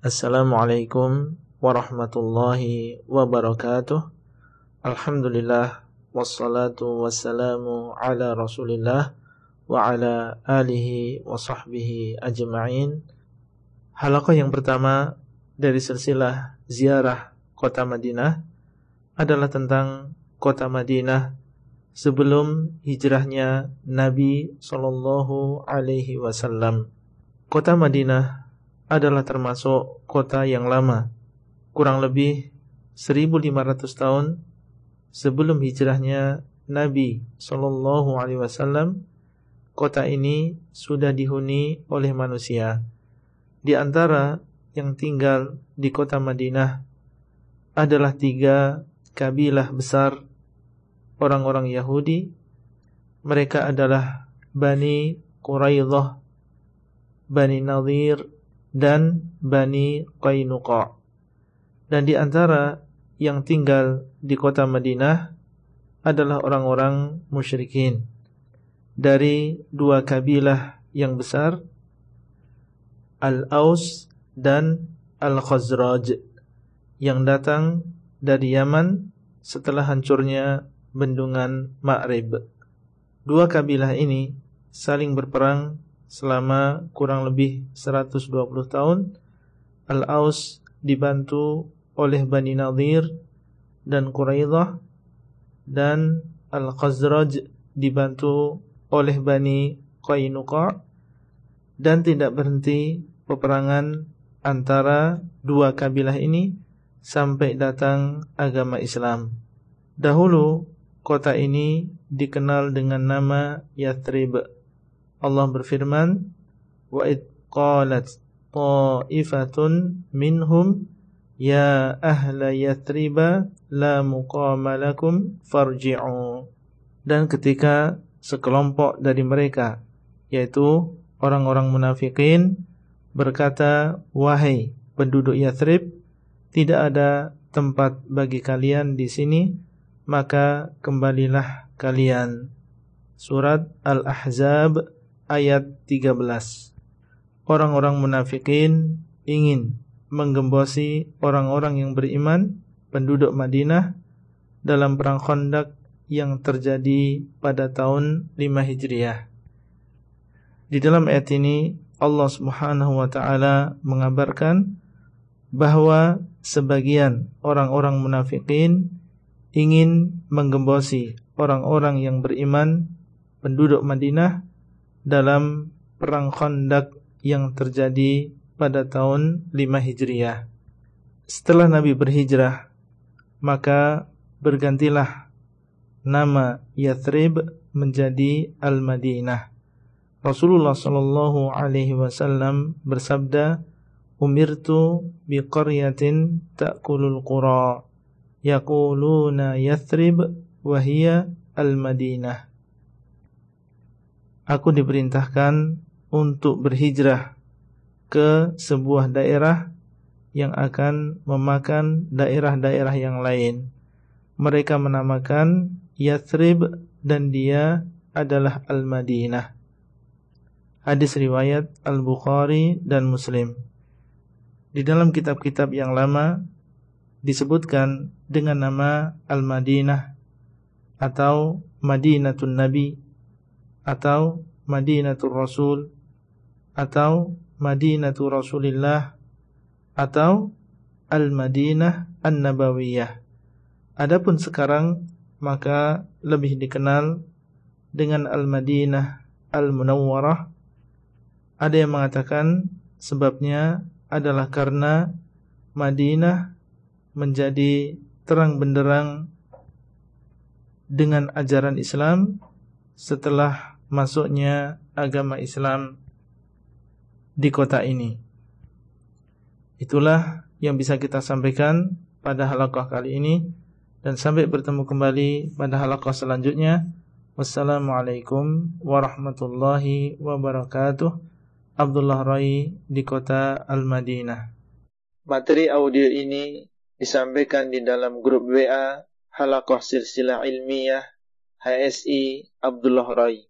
Assalamualaikum warahmatullahi wabarakatuh Alhamdulillah Wassalatu wassalamu ala rasulillah Wa ala alihi wa sahbihi ajma'in Halaqah yang pertama dari silsilah ziarah kota Madinah adalah tentang kota Madinah sebelum hijrahnya Nabi Shallallahu Alaihi Wasallam. Kota Madinah adalah termasuk kota yang lama, kurang lebih 1500 tahun sebelum hijrahnya Nabi Shallallahu Alaihi Wasallam. Kota ini sudah dihuni oleh manusia. Di antara yang tinggal di kota Madinah adalah tiga kabilah besar orang-orang Yahudi. Mereka adalah Bani Quraidah, Bani Nadir, dan Bani Qainuqa. Dan di antara yang tinggal di kota Madinah adalah orang-orang musyrikin dari dua kabilah yang besar Al-Aus dan Al-Khazraj yang datang dari Yaman setelah hancurnya bendungan Ma'rib. Dua kabilah ini saling berperang selama kurang lebih 120 tahun Al-Aus dibantu oleh Bani Nadir dan Quraidah dan Al-Khazraj dibantu oleh Bani Qainuqa dan tidak berhenti peperangan antara dua kabilah ini sampai datang agama Islam. Dahulu kota ini dikenal dengan nama Yathrib Allah berfirman, "Wa id qalat ta'ifatun minhum ya ahla Yathriba la muqama lakum farji'u." Dan ketika sekelompok dari mereka yaitu orang-orang munafikin berkata, "Wahai penduduk Yathrib, tidak ada tempat bagi kalian di sini, maka kembalilah kalian." Surat Al-Ahzab ayat 13. Orang-orang munafikin ingin menggembosi orang-orang yang beriman penduduk Madinah dalam perang Khandaq yang terjadi pada tahun 5 Hijriah. Di dalam ayat ini Allah Subhanahu wa taala mengabarkan bahwa sebagian orang-orang munafikin ingin menggembosi orang-orang yang beriman penduduk Madinah dalam perang Khandaq yang terjadi pada tahun 5 Hijriah. Setelah Nabi berhijrah, maka bergantilah nama Yathrib menjadi Al-Madinah. Rasulullah sallallahu alaihi wasallam bersabda, "Umirtu biqaryatin ta'kulul qura, yaquluna Yathrib wa hiya Al-Madinah." Aku diperintahkan untuk berhijrah ke sebuah daerah yang akan memakan daerah-daerah yang lain. Mereka menamakan Yathrib dan dia adalah Al-Madinah. Hadis riwayat Al-Bukhari dan Muslim. Di dalam kitab-kitab yang lama disebutkan dengan nama Al-Madinah atau Madinatun Nabi atau Madinatul Rasul atau Madinatul Rasulillah atau Al-Madinah An-Nabawiyah. Adapun sekarang maka lebih dikenal dengan Al-Madinah Al-Munawwarah. Ada yang mengatakan sebabnya adalah karena Madinah menjadi terang benderang dengan ajaran Islam setelah masuknya agama Islam di kota ini. Itulah yang bisa kita sampaikan pada halaqah kali ini dan sampai bertemu kembali pada halaqah selanjutnya. Wassalamualaikum warahmatullahi wabarakatuh. Abdullah Rai di kota Al-Madinah. Materi audio ini disampaikan di dalam grup WA Halaqah Silsilah Ilmiah HSI Abdullah Rai.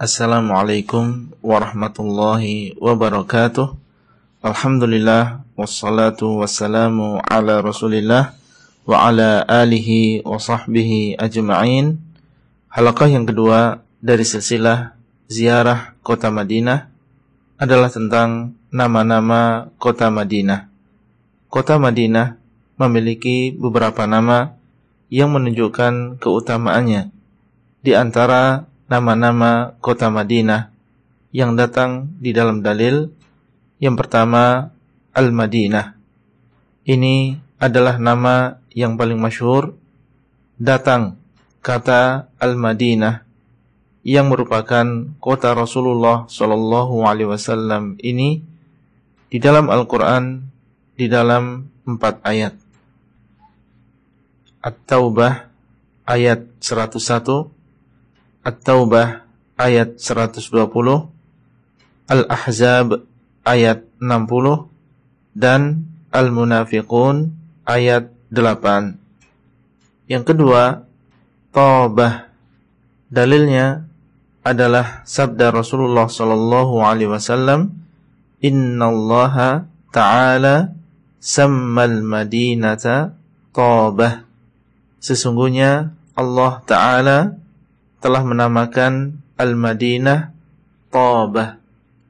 Assalamualaikum warahmatullahi wabarakatuh Alhamdulillah wassalatu wassalamu ala Rasulillah wa ala alihi wa sahbihi ajma'in. Halaqah yang kedua dari silsilah ziarah kota Madinah adalah tentang nama-nama kota Madinah. Kota Madinah memiliki beberapa nama yang menunjukkan keutamaannya. Di antara nama-nama kota Madinah yang datang di dalam dalil yang pertama, Al-Madinah. Ini adalah nama yang paling masyhur datang kata Al-Madinah yang merupakan kota Rasulullah Shallallahu alaihi wasallam ini di dalam Al-Qur'an di dalam empat ayat. At-Taubah ayat 101, At-Taubah ayat 120, Al-Ahzab ayat 60 dan Al-Munafiqun ayat 8. Yang kedua, Taubah. Dalilnya adalah sabda Rasulullah sallallahu alaihi wasallam, "Innallaha ta'ala sammal madinata Taubah." Sesungguhnya Allah taala telah menamakan Al-Madinah Taubah.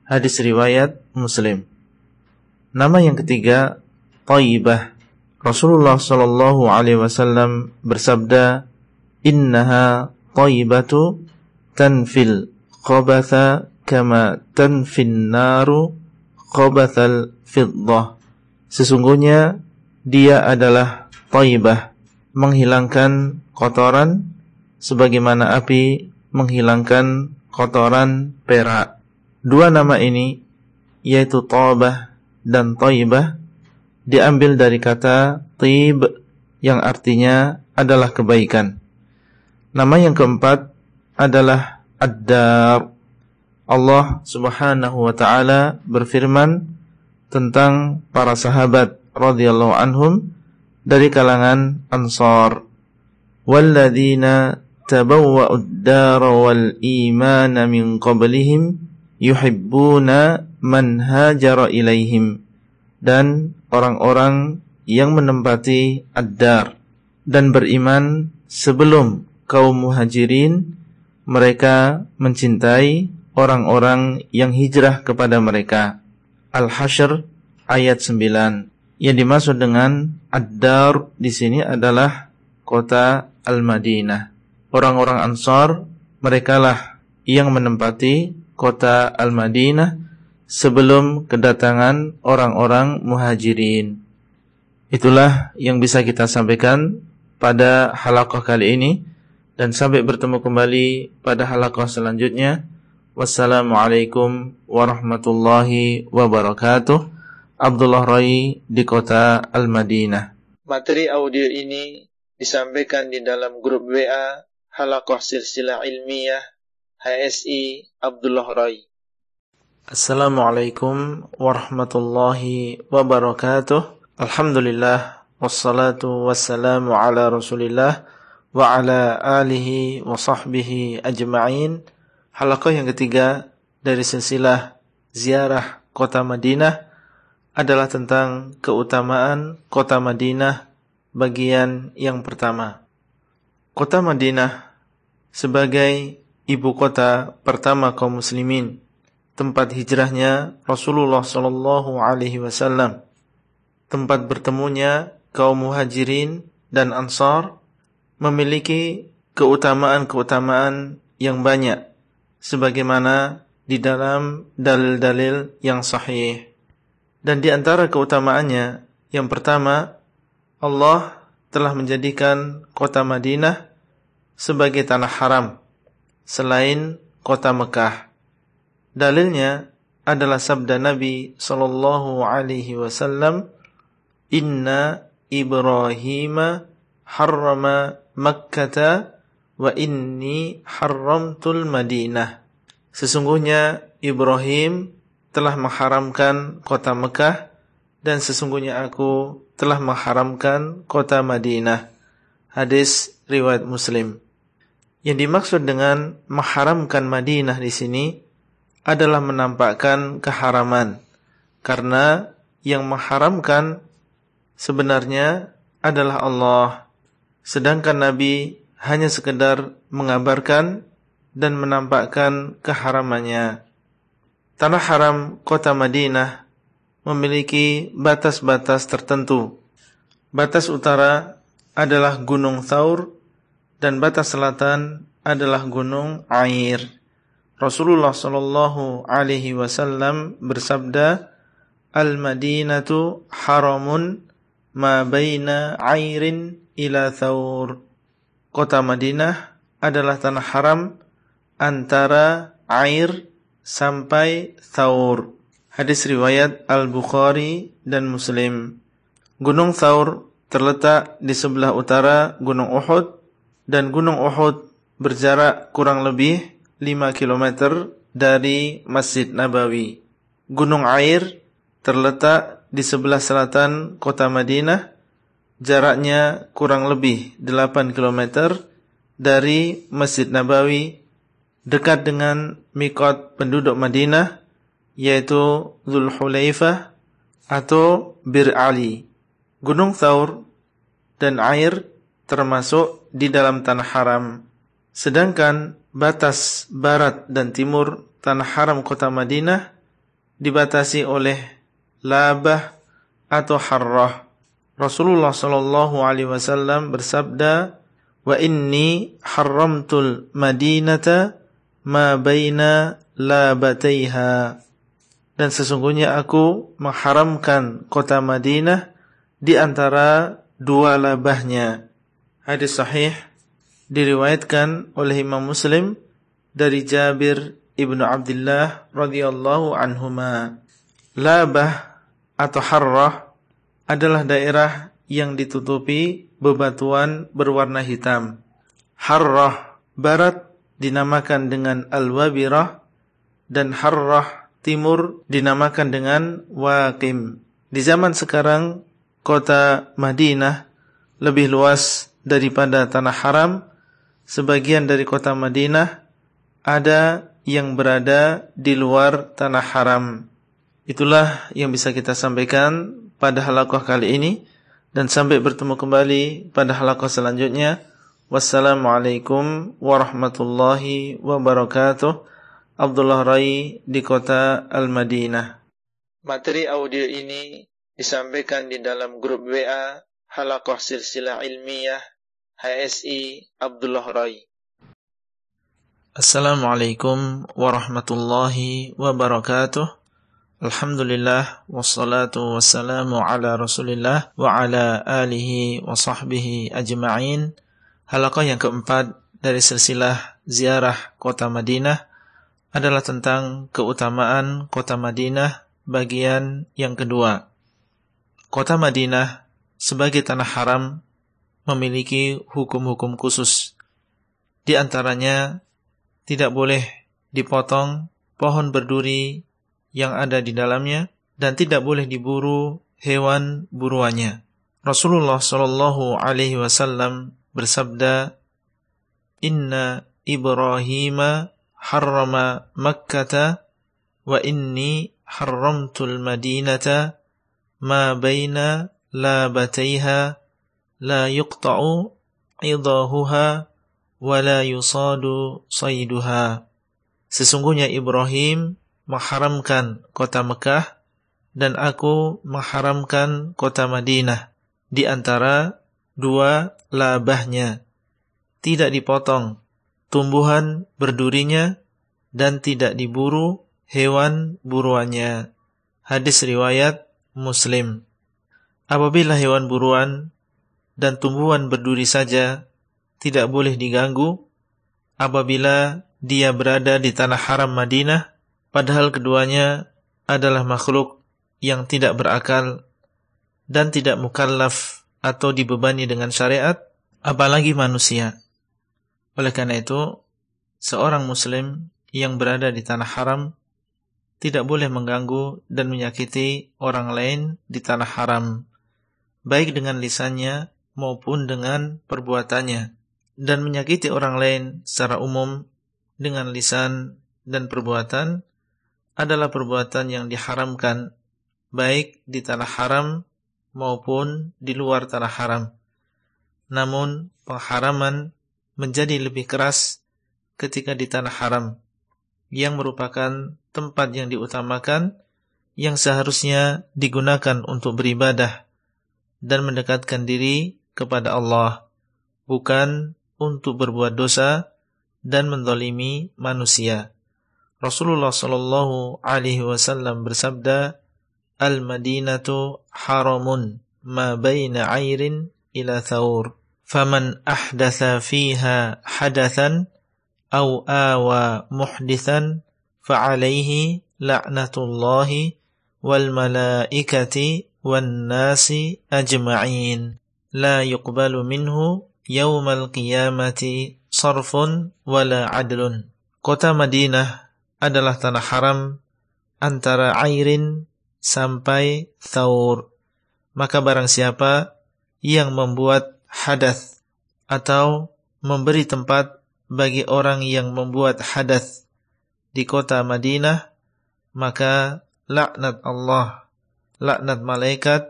Hadis riwayat Muslim. Nama yang ketiga Taibah. Rasulullah sallallahu alaihi wasallam bersabda, "Innaha taibatu tanfil khabatha kama tanfin naru khabathal fiddah." Sesungguhnya dia adalah taibah, menghilangkan kotoran sebagaimana api menghilangkan kotoran perak. Dua nama ini yaitu Taubah dan Taibah diambil dari kata Tib yang artinya adalah kebaikan. Nama yang keempat adalah Ad-Dar. Allah Subhanahu wa taala berfirman tentang para sahabat radhiyallahu anhum dari kalangan Ansar. Walladzina tabawwa'ud dar wal iman min qablihim yuhibbuna man hajara ilaihim dan orang-orang yang menempati ad-dar dan beriman sebelum kaum muhajirin mereka mencintai orang-orang yang hijrah kepada mereka. Al-Hasyr ayat 9. Yang dimaksud dengan ad-dar di sini adalah kota Al-Madinah. Orang-orang Ansar merekalah yang menempati kota Al-Madinah sebelum kedatangan orang-orang muhajirin. Itulah yang bisa kita sampaikan pada halakoh kali ini dan sampai bertemu kembali pada halakoh selanjutnya. Wassalamualaikum warahmatullahi wabarakatuh. Abdullah Rai di kota Al-Madinah. Materi audio ini disampaikan di dalam grup WA Halakoh Silsilah Ilmiah HSI Abdullah Rai. Assalamualaikum warahmatullahi wabarakatuh. Alhamdulillah wassalatu wassalamu ala Rasulillah wa ala alihi wa sahbihi ajma'in. Halaqah yang ketiga dari silsilah ziarah kota Madinah adalah tentang keutamaan kota Madinah bagian yang pertama. Kota Madinah sebagai ibu kota pertama kaum muslimin, tempat hijrahnya Rasulullah sallallahu alaihi wasallam, tempat bertemunya kaum muhajirin dan ansar memiliki keutamaan-keutamaan yang banyak sebagaimana di dalam dalil-dalil yang sahih. Dan di antara keutamaannya yang pertama Allah telah menjadikan kota Madinah sebagai tanah haram selain kota Mekah. Dalilnya adalah sabda Nabi sallallahu alaihi wasallam, "Inna Ibrahim harrama Makkah wa inni haramtul Madinah." Sesungguhnya Ibrahim telah mengharamkan kota Mekah dan sesungguhnya aku telah mengharamkan kota Madinah. Hadis riwayat Muslim. Yang dimaksud dengan mengharamkan Madinah di sini adalah menampakkan keharaman Karena yang mengharamkan sebenarnya adalah Allah. Sedangkan Nabi hanya sekedar mengabarkan dan menampakkan keharamannya. Tanah haram kota Madinah memiliki batas-batas tertentu. Batas utara adalah Gunung Thaur dan batas selatan adalah Gunung Air. Rasulullah Shallallahu alaihi wasallam bersabda, "Al-Madinatu haramun ma baina airin ila thawr. Kota Madinah adalah tanah haram antara air sampai thawr. Hadis riwayat Al-Bukhari dan Muslim. Gunung Thawr terletak di sebelah utara Gunung Uhud dan Gunung Uhud berjarak kurang lebih 5 km dari Masjid Nabawi. Gunung Air terletak di sebelah selatan kota Madinah, jaraknya kurang lebih 8 km dari Masjid Nabawi, dekat dengan mikot penduduk Madinah, yaitu Zulhulaifah atau Bir Ali. Gunung Thaur dan air termasuk di dalam tanah haram. Sedangkan batas barat dan timur tanah haram kota Madinah dibatasi oleh labah atau harrah. Rasulullah sallallahu alaihi wasallam bersabda, "Wa inni haramtul Madinata ma baina labataiha." Dan sesungguhnya aku mengharamkan kota Madinah di antara dua labahnya. Hadis sahih diriwayatkan oleh Imam Muslim dari Jabir ibnu Abdullah radhiyallahu anhuma. Labah atau harrah adalah daerah yang ditutupi bebatuan berwarna hitam. Harrah barat dinamakan dengan al-wabirah dan harrah timur dinamakan dengan waqim. Di zaman sekarang kota Madinah lebih luas daripada tanah haram. Sebagian dari kota Madinah ada yang berada di luar tanah haram. Itulah yang bisa kita sampaikan pada halakoh kali ini dan sampai bertemu kembali pada halakoh selanjutnya. Wassalamualaikum warahmatullahi wabarakatuh. Abdullah Rai di kota Al-Madinah. Materi audio ini disampaikan di dalam grup WA Halakoh Silsilah Ilmiah HSI Abdullah Rai. Assalamualaikum warahmatullahi wabarakatuh. Alhamdulillah wassalatu wassalamu ala Rasulillah wa ala alihi wa sahbihi ajma'in. Halaqah yang keempat dari silsilah ziarah kota Madinah adalah tentang keutamaan kota Madinah bagian yang kedua. Kota Madinah sebagai tanah haram memiliki hukum-hukum khusus. Di antaranya tidak boleh dipotong pohon berduri yang ada di dalamnya dan tidak boleh diburu hewan buruannya. Rasulullah Shallallahu Alaihi Wasallam bersabda, Inna Ibrahim harrama Makkah wa inni harramtul Madinata ma baina labataiha la yuqta'u idahuha wa la yusadu sayduha. Sesungguhnya Ibrahim mengharamkan kota Mekah dan aku mengharamkan kota Madinah di antara dua labahnya. Tidak dipotong tumbuhan berdurinya dan tidak diburu hewan buruannya. Hadis riwayat Muslim. Apabila hewan buruan dan tumbuhan berduri saja tidak boleh diganggu apabila dia berada di tanah haram Madinah Padahal keduanya adalah makhluk yang tidak berakal dan tidak mukallaf atau dibebani dengan syariat, apalagi manusia. Oleh karena itu, seorang muslim yang berada di tanah haram tidak boleh mengganggu dan menyakiti orang lain di tanah haram, baik dengan lisannya maupun dengan perbuatannya, dan menyakiti orang lain secara umum dengan lisan dan perbuatan adalah perbuatan yang diharamkan baik di tanah haram maupun di luar tanah haram. Namun pengharaman menjadi lebih keras ketika di tanah haram yang merupakan tempat yang diutamakan yang seharusnya digunakan untuk beribadah dan mendekatkan diri kepada Allah bukan untuk berbuat dosa dan mendolimi manusia. Rasulullah sallallahu alaihi wasallam bersabda, "Al-Madinatu haramun ma baina 'airin ila thawr." Ahdatha fiha hadathan aw awa muhdithan fa'alaihi la'natullahi wal malaikati wan nasi ajma'in. La yuqbalu minhu yaumal qiyamati sarfun wala adlun. Kota Madinah adalah tanah haram antara Airin sampai Thawr maka barang siapa yang membuat hadath atau memberi tempat bagi orang yang membuat hadath di kota Madinah maka laknat Allah laknat malaikat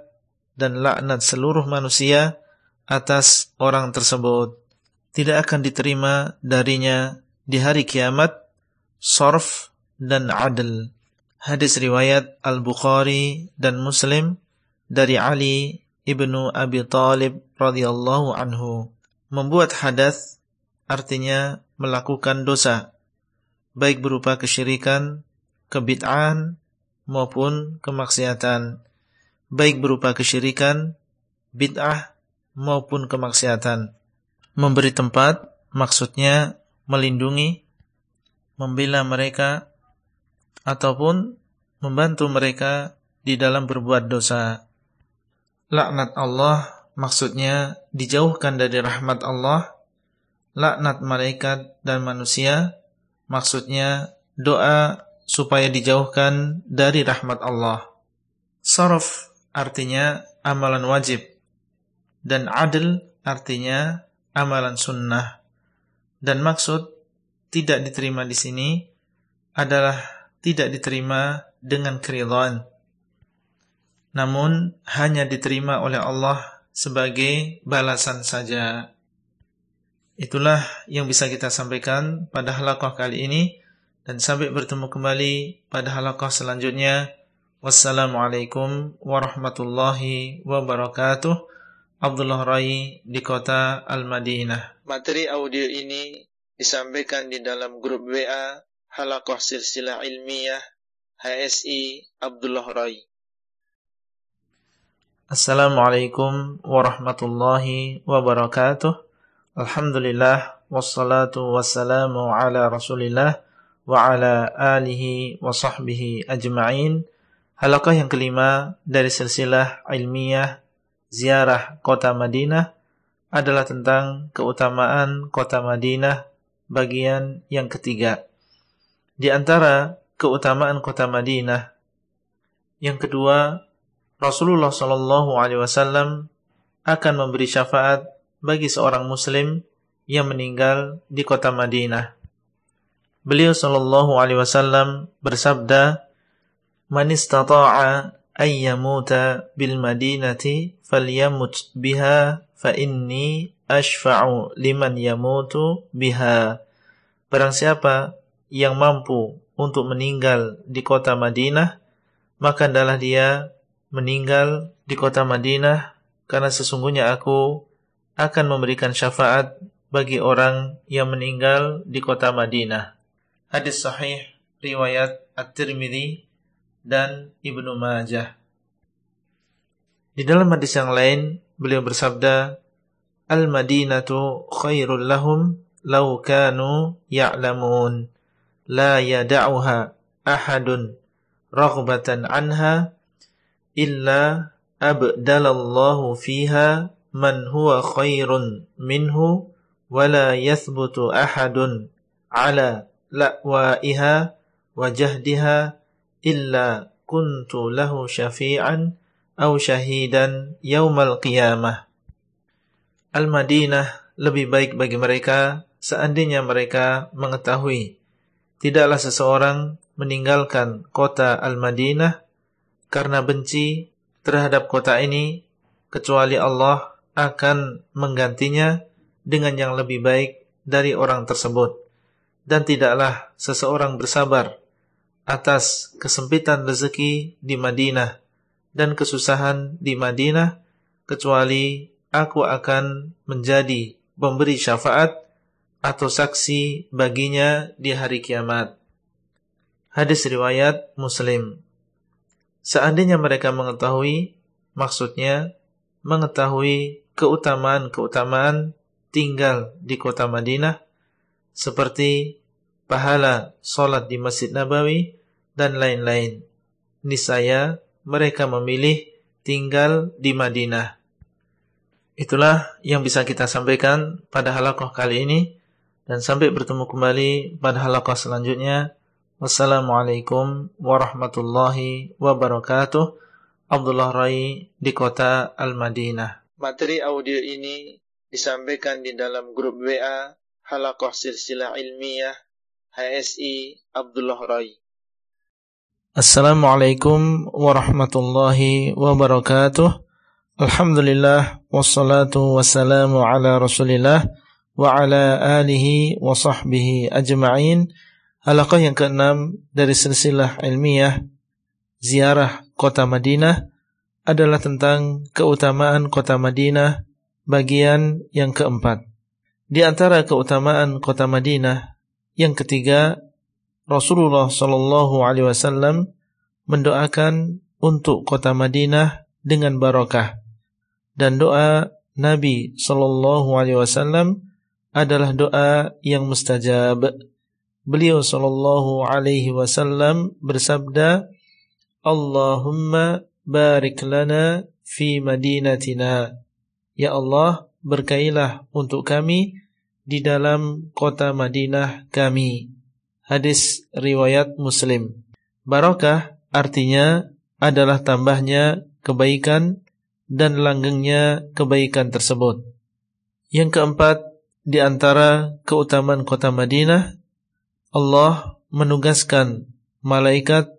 dan laknat seluruh manusia atas orang tersebut. Tidak akan diterima darinya di hari kiamat sorf dan adl. Hadis riwayat Al-Bukhari dan Muslim dari Ali ibnu Abi Talib radhiyallahu anhu. Membuat hadas artinya melakukan dosa, baik berupa kesyirikan, kebid'ahan maupun kemaksiatan. Baik berupa kesyirikan, bid'ah maupun kemaksiatan. Memberi tempat maksudnya melindungi, membela mereka ataupun membantu mereka di dalam berbuat dosa laknat Allah maksudnya dijauhkan dari rahmat Allah, laknat malaikat dan manusia maksudnya doa supaya dijauhkan dari rahmat Allah. Saraf artinya amalan wajib dan adil artinya amalan sunnah. Dan maksud tidak diterima di sini adalah tidak diterima dengan keridhaan namun hanya diterima oleh Allah sebagai balasan saja. Itulah yang bisa kita sampaikan pada halaqah kali ini dan sampai bertemu kembali pada halaqah selanjutnya. Wassalamualaikum warahmatullahi wabarakatuh. Abdullah Rai di kota Al-Madinah. Materi audio ini disampaikan di dalam grup WA Halaqah Silsilah Ilmiah HSI Abdullah Rai. Assalamualaikum warahmatullahi wabarakatuh. Alhamdulillah wassalatu wassalamu ala Rasulillah wa ala alihi wa sahbihi ajma'in. Halakah yang kelima dari silsilah ilmiah ziarah kota Madinah adalah tentang keutamaan kota Madinah bagian yang ketiga. Di antara keutamaan kota Madinah yang kedua Rasulullah Shallallahu Alaihi Wasallam akan memberi syafaat bagi seorang Muslim yang meninggal di kota Madinah. Beliau Shallallahu Alaihi Wasallam bersabda, "Man istata'a an yamuta bil Madinati falyamut biha fa inni ashfa'u liman yamutu biha." Barang siapa yang mampu untuk meninggal di kota Madinah, maka adalah dia meninggal di kota Madinah karena sesungguhnya aku akan memberikan syafaat bagi orang yang meninggal di kota Madinah. Hadis sahih riwayat At-Tirmidzi dan Ibnu Majah. Di dalam hadis yang lain beliau bersabda, "Al-Madinatu khairul lahum law kanu ya'lamun la yada'uha ahadun raghbatan anha illa abdalallahu fiha man huwa khairun minhu wala yathbutu ahadun ala la'waiha wa jahdiha illa kuntu lahu syafi'an aw syahidan yaumal qiyamah. Al-Madinah lebih baik bagi mereka seandainya mereka mengetahui. Tidaklah seseorang meninggalkan kota Al-Madinah karena benci terhadap kota ini kecuali Allah akan menggantinya dengan yang lebih baik dari orang tersebut dan tidaklah seseorang bersabar atas kesempitan rezeki di Madinah dan kesusahan di Madinah kecuali aku akan menjadi pemberi syafaat atau saksi baginya di hari kiamat. Hadis riwayat Muslim. Seandainya mereka mengetahui, maksudnya mengetahui keutamaan-keutamaan tinggal di kota Madinah, seperti pahala solat di Masjid Nabawi, dan lain-lain. Niscaya mereka memilih tinggal di Madinah. Itulah yang bisa kita sampaikan pada halakoh kali ini dan sampai bertemu kembali pada halakoh selanjutnya. Wassalamualaikum warahmatullahi wabarakatuh. Abdullah Rai di kota Al-Madinah. Materi audio ini disampaikan di dalam grup WA Halakoh Silsilah Ilmiah HSI Abdullah Rai. Assalamualaikum warahmatullahi wabarakatuh. Alhamdulillah wassalatu wassalamu ala Rasulillah wa ala alihi wa sahbihi ajma'in. Halaqah yang keenam dari silsilah ilmiah ziarah kota Madinah adalah tentang keutamaan kota Madinah bagian yang keempat. Di antara keutamaan kota Madinah yang ketiga Rasulullah Shallallahu Alaihi Wasallam mendoakan untuk kota Madinah dengan barokah dan doa Nabi Shallallahu Alaihi Wasallam adalah doa yang mustajab. Beliau Shallallahu Alaihi Wasallam bersabda, Allahumma barik lana fi madinatina. Ya Allah, berkailah untuk kami di dalam kota Madinah kami. Hadis riwayat Muslim. Barokah artinya adalah tambahnya kebaikan dan langgengnya kebaikan tersebut. Yang keempat, di antara keutamaan kota Madinah, Allah menugaskan malaikat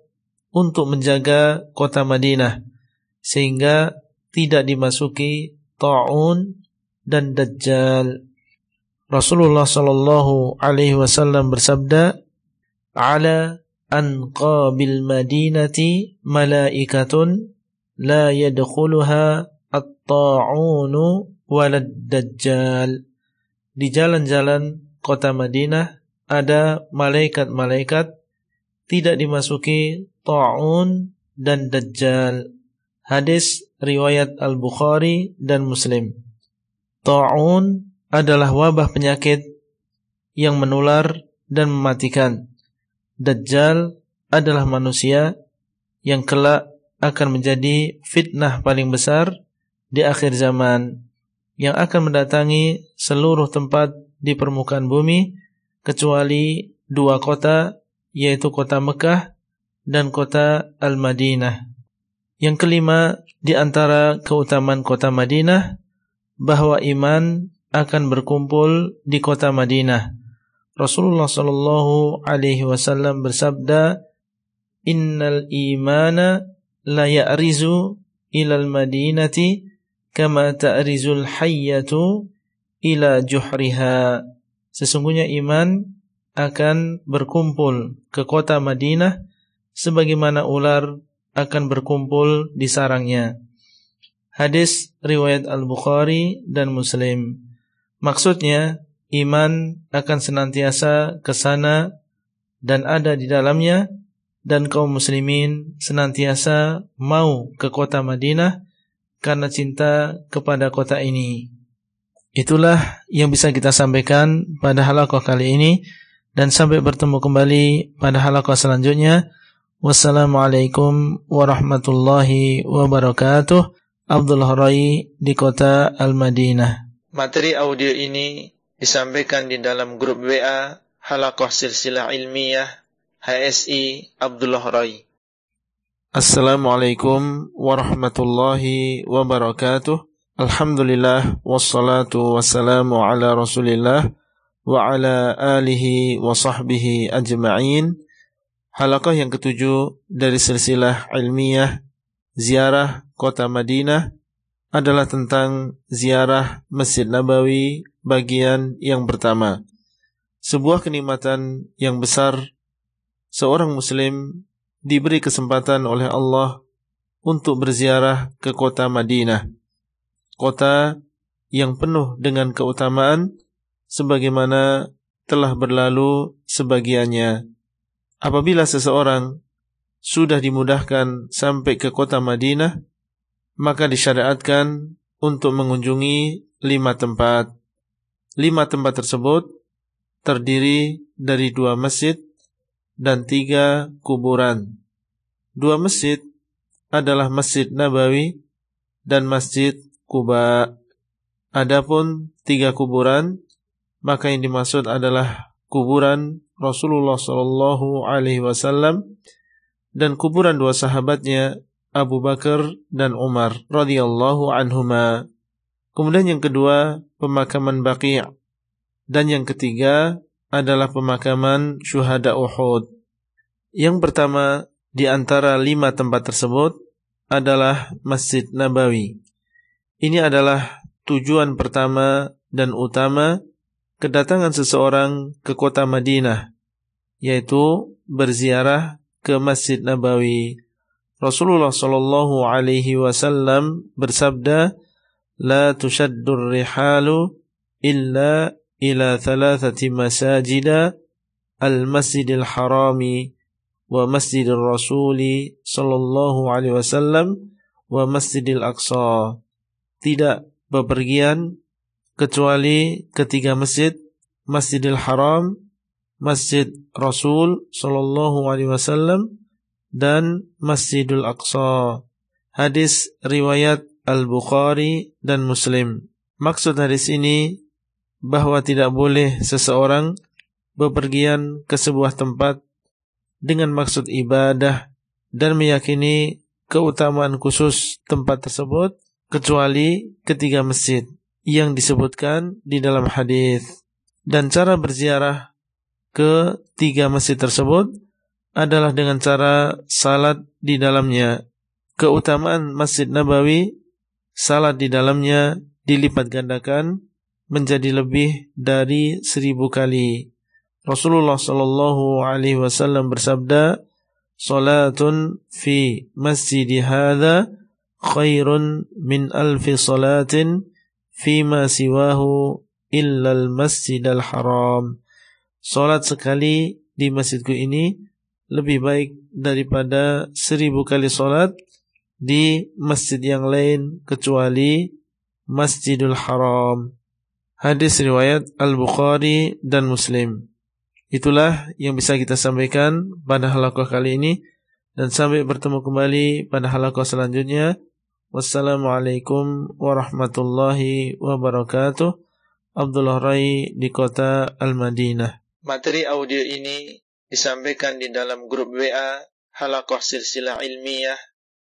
untuk menjaga kota Madinah sehingga tidak dimasuki ta'un dan dajjal. Rasulullah sallallahu alaihi wasallam bersabda, ala anqabil madinati malaikatun la yadkhuluha at-ta'unu walad dajjal di jalan-jalan kota Madinah ada malaikat-malaikat tidak dimasuki ta'un dan dajjal. Hadis riwayat Al-Bukhari dan Muslim. Ta'un adalah wabah penyakit yang menular dan mematikan. Dajjal adalah manusia yang kelak akan menjadi fitnah paling besar di akhir zaman yang akan mendatangi seluruh tempat di permukaan bumi kecuali dua kota yaitu kota Mekah dan kota Al-Madinah. Yang kelima di antara keutamaan kota Madinah bahwa iman akan berkumpul di kota Madinah Rasulullah sallallahu alaihi wasallam bersabda, "Innal imana la ya'rizu ilal madinati kama ta'rizul hayyatu ila juhriha." Sesungguhnya iman akan berkumpul ke kota Madinah sebagaimana ular akan berkumpul di sarangnya. Hadis riwayat Al-Bukhari dan Muslim. Maksudnya iman akan senantiasa ke sana dan ada di dalamnya dan kaum muslimin senantiasa mau ke kota Madinah karena cinta kepada kota ini. Itulah yang bisa kita sampaikan pada halakoh kali ini dan sampai bertemu kembali pada halakoh selanjutnya. Wassalamualaikum warahmatullahi wabarakatuh. Abdullah Rai di kota Al-Madinah. Materi audio ini disampaikan di dalam grup WA Halakoh Silsilah Ilmiah HSI Abdullah Rai. Assalamualaikum warahmatullahi wabarakatuh. Alhamdulillah wassalatu wassalamu ala Rasulillah wa ala alihi wa sahbihi ajma'in. Halakah yang ketujuh dari silsilah ilmiah ziarah kota Madinah adalah tentang ziarah Masjid Nabawi bagian yang pertama. Sebuah kenikmatan yang besar seorang muslim diberi kesempatan oleh Allah untuk berziarah ke kota Madinah. Kota yang penuh dengan keutamaan sebagaimana telah berlalu sebagiannya. Apabila seseorang sudah dimudahkan sampai ke kota Madinah, maka disyariatkan untuk mengunjungi lima tempat. Lima tempat tersebut terdiri dari dua masjid dan tiga kuburan. Dua masjid adalah Masjid Nabawi dan Masjid Kuba. Adapun tiga kuburan, maka yang dimaksud adalah kuburan Rasulullah Shallallahu Alaihi Wasallam dan kuburan dua sahabatnya Abu Bakar dan Umar radhiyallahu anhuma. Kemudian yang kedua pemakaman Baqi' dan yang ketiga adalah pemakaman syuhada Uhud. Yang pertama di antara lima tempat tersebut adalah Masjid Nabawi. Ini adalah tujuan pertama dan utama kedatangan seseorang ke kota Madinah, yaitu berziarah ke Masjid Nabawi. Rasulullah sallallahu alaihi wasallam bersabda, "La tushaddur rihalu illa ila thalathati masajida al-Masjidil Harami wa Masjidil Rasuli sallallahu alaihi wasallam wa Masjidil Aqsa." Tidak bepergian kecuali ketiga masjid, Masjidil Haram, Masjid Rasul sallallahu alaihi wasallam dan Masjidul Aqsa. Hadis riwayat Al-Bukhari dan Muslim. Maksud hadis ini bahwa tidak boleh seseorang bepergian ke sebuah tempat dengan maksud ibadah dan meyakini keutamaan khusus tempat tersebut kecuali ketiga masjid yang disebutkan di dalam hadis dan cara berziarah ke tiga masjid tersebut adalah dengan cara salat di dalamnya. Keutamaan Masjid Nabawi, salat di dalamnya dilipat gandakan menjadi lebih dari seribu kali. Rasulullah Shallallahu Alaihi Wasallam bersabda, "Salatun fi masjid khairun min alfi salatin fi ma siwahu illa al-masjid al-haram." Salat sekali di masjidku ini lebih baik daripada seribu kali salat di masjid yang lain kecuali Masjidul Haram. Hadis riwayat Al-Bukhari dan Muslim. Itulah yang bisa kita sampaikan pada halaqah kali ini dan sampai bertemu kembali pada halaqah selanjutnya. Wassalamualaikum warahmatullahi wabarakatuh. Abdullah Rai di kota Al-Madinah. Materi audio ini disampaikan di dalam grup WA Halakoh Silsilah Ilmiah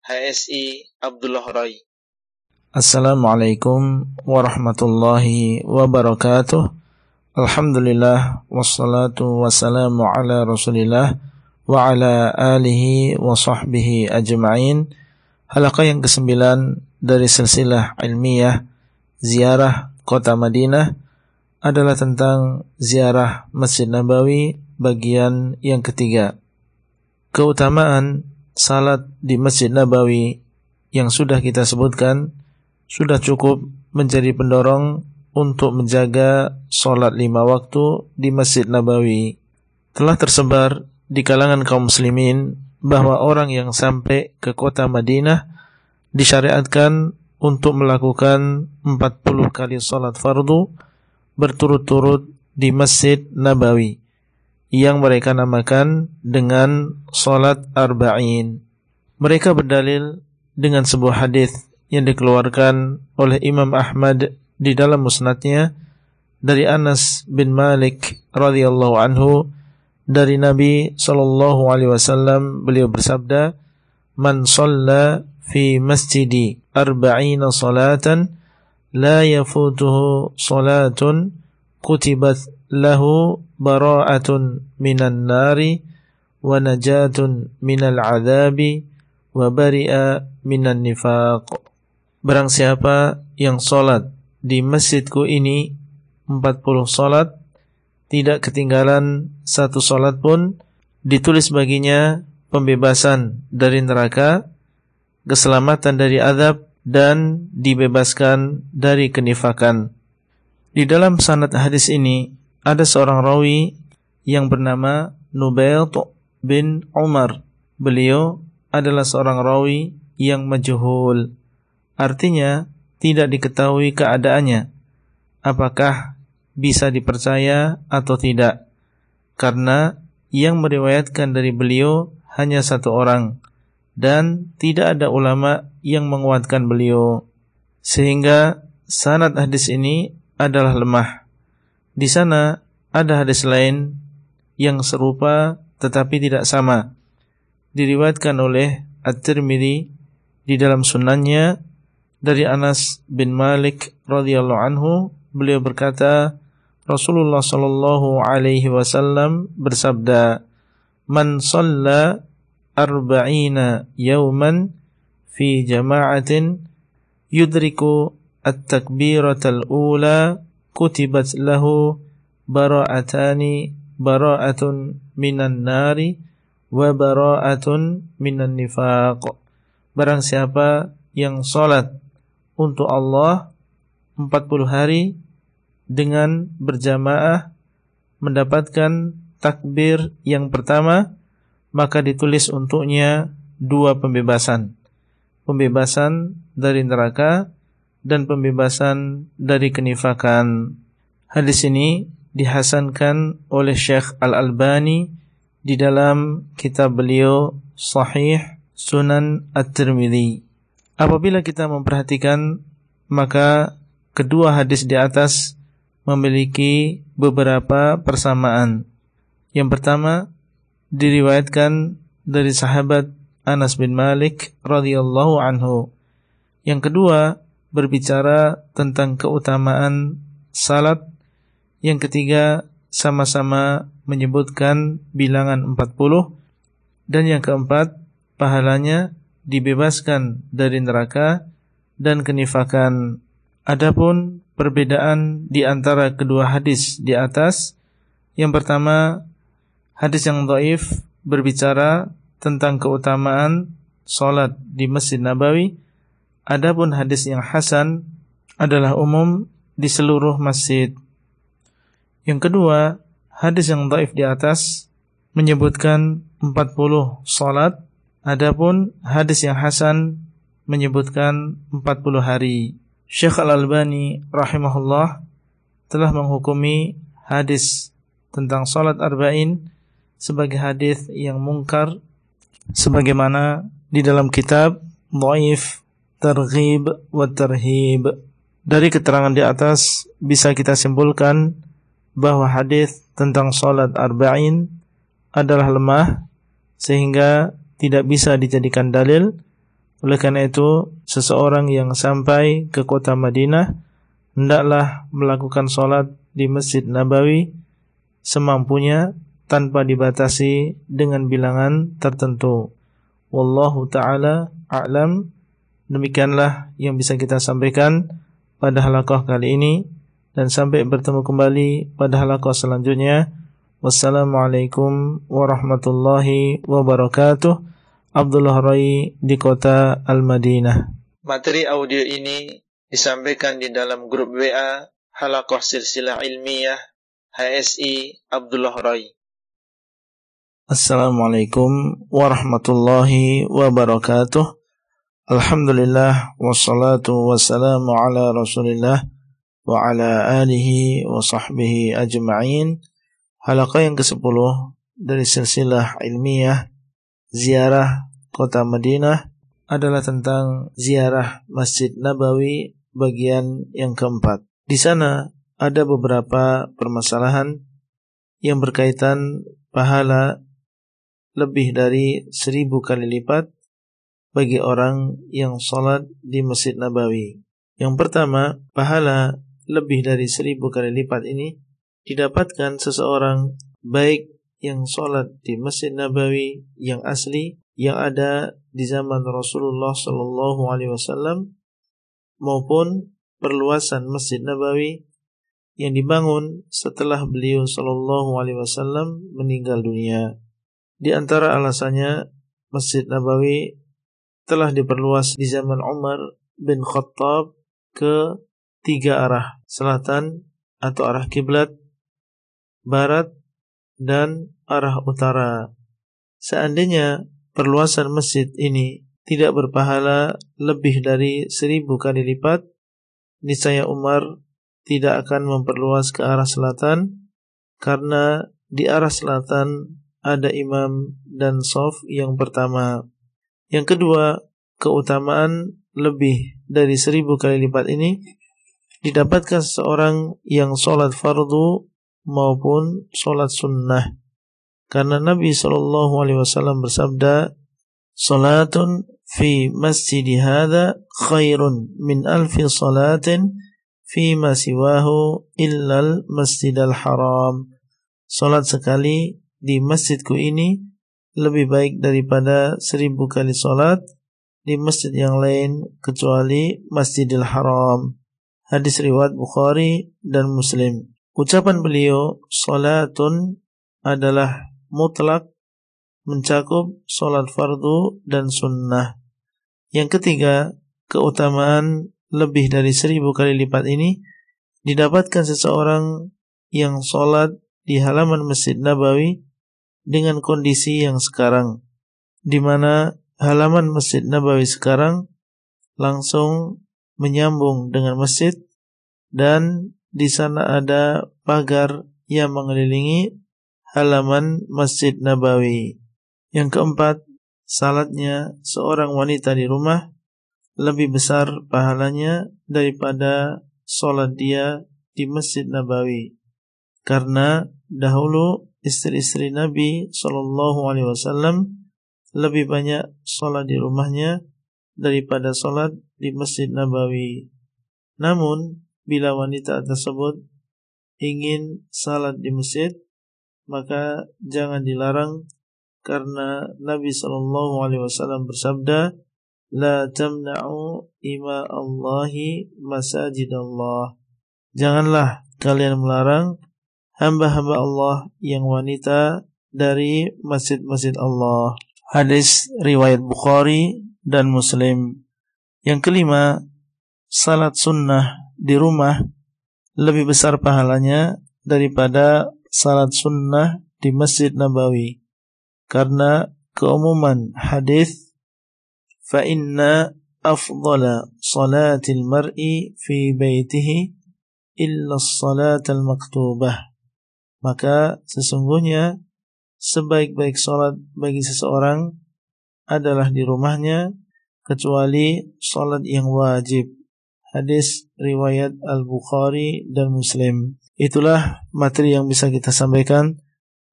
HSI Abdullah Rai. Assalamualaikum warahmatullahi wabarakatuh. Alhamdulillah wassalatu wassalamu ala Rasulillah wa ala alihi wa sahbihi ajma'in. Halaqah yang kesembilan dari silsilah ilmiah ziarah kota Madinah adalah tentang ziarah Masjid Nabawi bagian yang ketiga. Keutamaan salat di Masjid Nabawi yang sudah kita sebutkan sudah cukup menjadi pendorong untuk menjaga solat lima waktu di Masjid Nabawi. Telah tersebar di kalangan kaum muslimin bahwa orang yang sampai ke kota Madinah disyariatkan untuk melakukan 40 kali solat fardu berturut-turut di Masjid Nabawi yang mereka namakan dengan salat arba'in. Mereka berdalil dengan sebuah hadis yang dikeluarkan oleh Imam Ahmad di dalam musnadnya dari Anas bin Malik radhiyallahu anhu dari Nabi Shallallahu Alaihi Wasallam beliau bersabda, "Man sholla fi masjidi arba'ina salatan, la yafutuhu salatun, kutibat lahu bara'atun minan nari, wa najatun minal adabi, wa bari'a minan nifaq." Barang siapa yang salat di masjidku ini 40 salat tidak ketinggalan satu salat pun ditulis baginya pembebasan dari neraka, keselamatan dari azab dan dibebaskan dari kenifakan. Di dalam sanad hadis ini ada seorang rawi yang bernama Nubail bin Umar. Beliau adalah seorang rawi yang majhul. Artinya tidak diketahui keadaannya. Apakah bisa dipercaya atau tidak? Karena yang meriwayatkan dari beliau hanya satu orang dan tidak ada ulama yang menguatkan beliau sehingga sanad hadis ini adalah lemah. Di sana ada hadis lain yang serupa tetapi tidak sama diriwayatkan oleh At-Tirmidzi di dalam sunannya dari Anas bin Malik radhiyallahu anhu beliau berkata Rasulullah sallallahu alaihi wasallam bersabda man shalla arba'ina yawman fi jama'atin yudriku at-takbiratal ula kutibat lahu bara'atani bara'atun minan nari wa bara'atun minan nifaq. Barang siapa yang salat untuk Allah 40 hari dengan berjamaah mendapatkan takbir yang pertama maka ditulis untuknya dua pembebasan. Pembebasan dari neraka dan pembebasan dari kenifakan. Hadis ini dihasankan oleh Syekh Al-Albani di dalam kitab beliau Sahih Sunan At-Tirmidzi. Apabila kita memperhatikan maka kedua hadis di atas memiliki beberapa persamaan. Yang pertama diriwayatkan dari sahabat Anas bin Malik radhiyallahu anhu. Yang kedua berbicara tentang keutamaan salat. Yang ketiga sama-sama menyebutkan bilangan 40 dan yang keempat pahalanya dibebaskan dari neraka dan kenifakan. Adapun perbedaan di antara kedua hadis di atas, yang pertama hadis yang dhaif berbicara tentang keutamaan salat di Masjid Nabawi, adapun hadis yang hasan adalah umum di seluruh masjid. Yang kedua, hadis yang dhaif di atas menyebutkan 40 salat, adapun hadis yang hasan menyebutkan 40 hari. Syekh Al-Albani rahimahullah telah menghukumi hadis tentang salat arba'in sebagai hadis yang mungkar sebagaimana di dalam kitab Dhaif Targhib wa Tarhib. Dari keterangan di atas bisa kita simpulkan bahwa hadis tentang salat arba'in adalah lemah sehingga tidak bisa dijadikan dalil. Oleh karena itu, seseorang yang sampai ke kota Madinah hendaklah melakukan salat di Masjid Nabawi semampunya tanpa dibatasi dengan bilangan tertentu. Wallahu taala a'lam. Demikianlah yang bisa kita sampaikan pada halaqah kali ini dan sampai bertemu kembali pada halaqah selanjutnya. Wassalamualaikum warahmatullahi wabarakatuh. Abdullah Rai di kota Al-Madinah. Materi audio ini disampaikan di dalam grup WA Halaqah Silsilah Ilmiah HSI Abdullah Rai. Assalamualaikum warahmatullahi wabarakatuh. Alhamdulillah wassalatu wassalamu ala Rasulillah wa ala alihi wa sahbihi ajma'in. Halaqah yang ke-10 dari silsilah ilmiah ziarah kota Madinah adalah tentang ziarah Masjid Nabawi bagian yang keempat. Di sana ada beberapa permasalahan yang berkaitan pahala lebih dari seribu kali lipat bagi orang yang sholat di Masjid Nabawi. Yang pertama, pahala lebih dari seribu kali lipat ini didapatkan seseorang baik yang sholat di Masjid Nabawi yang asli yang ada di zaman Rasulullah Shallallahu Alaihi Wasallam maupun perluasan Masjid Nabawi yang dibangun setelah beliau Shallallahu Alaihi Wasallam meninggal dunia. Di antara alasannya Masjid Nabawi telah diperluas di zaman Umar bin Khattab ke tiga arah, selatan atau arah kiblat, barat, dan arah utara. Seandainya perluasan masjid ini tidak berpahala lebih dari seribu kali lipat, niscaya Umar tidak akan memperluas ke arah selatan karena di arah selatan ada imam dan sof yang pertama. Yang kedua, keutamaan lebih dari seribu kali lipat ini didapatkan seorang yang sholat fardu maupun sholat sunnah. Karena Nabi Shallallahu Alaihi Wasallam bersabda, "Salatun fi masjid hada khairun min alfi salatin fi ma siwahu illal masjidal haram." Salat sekali di masjidku ini lebih baik daripada seribu kali salat di masjid yang lain kecuali Masjidil Haram. Hadis riwayat Bukhari dan Muslim. Ucapan beliau, salatun adalah mutlak mencakup solat fardu dan sunnah. Yang ketiga, keutamaan lebih dari seribu kali lipat ini didapatkan seseorang yang solat di halaman Masjid Nabawi dengan kondisi yang sekarang, di mana halaman Masjid Nabawi sekarang langsung menyambung dengan masjid dan di sana ada pagar yang mengelilingi halaman Masjid Nabawi. Yang keempat, salatnya seorang wanita di rumah lebih besar pahalanya daripada salat dia di Masjid Nabawi. Karena dahulu istri-istri Nabi Shallallahu Alaihi Wasallam lebih banyak salat di rumahnya daripada salat di Masjid Nabawi. Namun bila wanita tersebut ingin salat di masjid maka jangan dilarang karena Nabi sallallahu alaihi wasallam bersabda la tamna'u ima Allahi masajidallah. Janganlah kalian melarang hamba-hamba Allah yang wanita dari masjid-masjid Allah. Hadis riwayat Bukhari dan Muslim. Yang kelima salat sunnah di rumah lebih besar pahalanya daripada salat sunnah di Masjid Nabawi. Karena keumuman hadis fa inna afdala salatil mar'i fi baitihi illa salatal maktubah. Maka sesungguhnya sebaik-baik salat bagi seseorang adalah di rumahnya kecuali salat yang wajib. Hadis riwayat Al-Bukhari dan Muslim. Itulah materi yang bisa kita sampaikan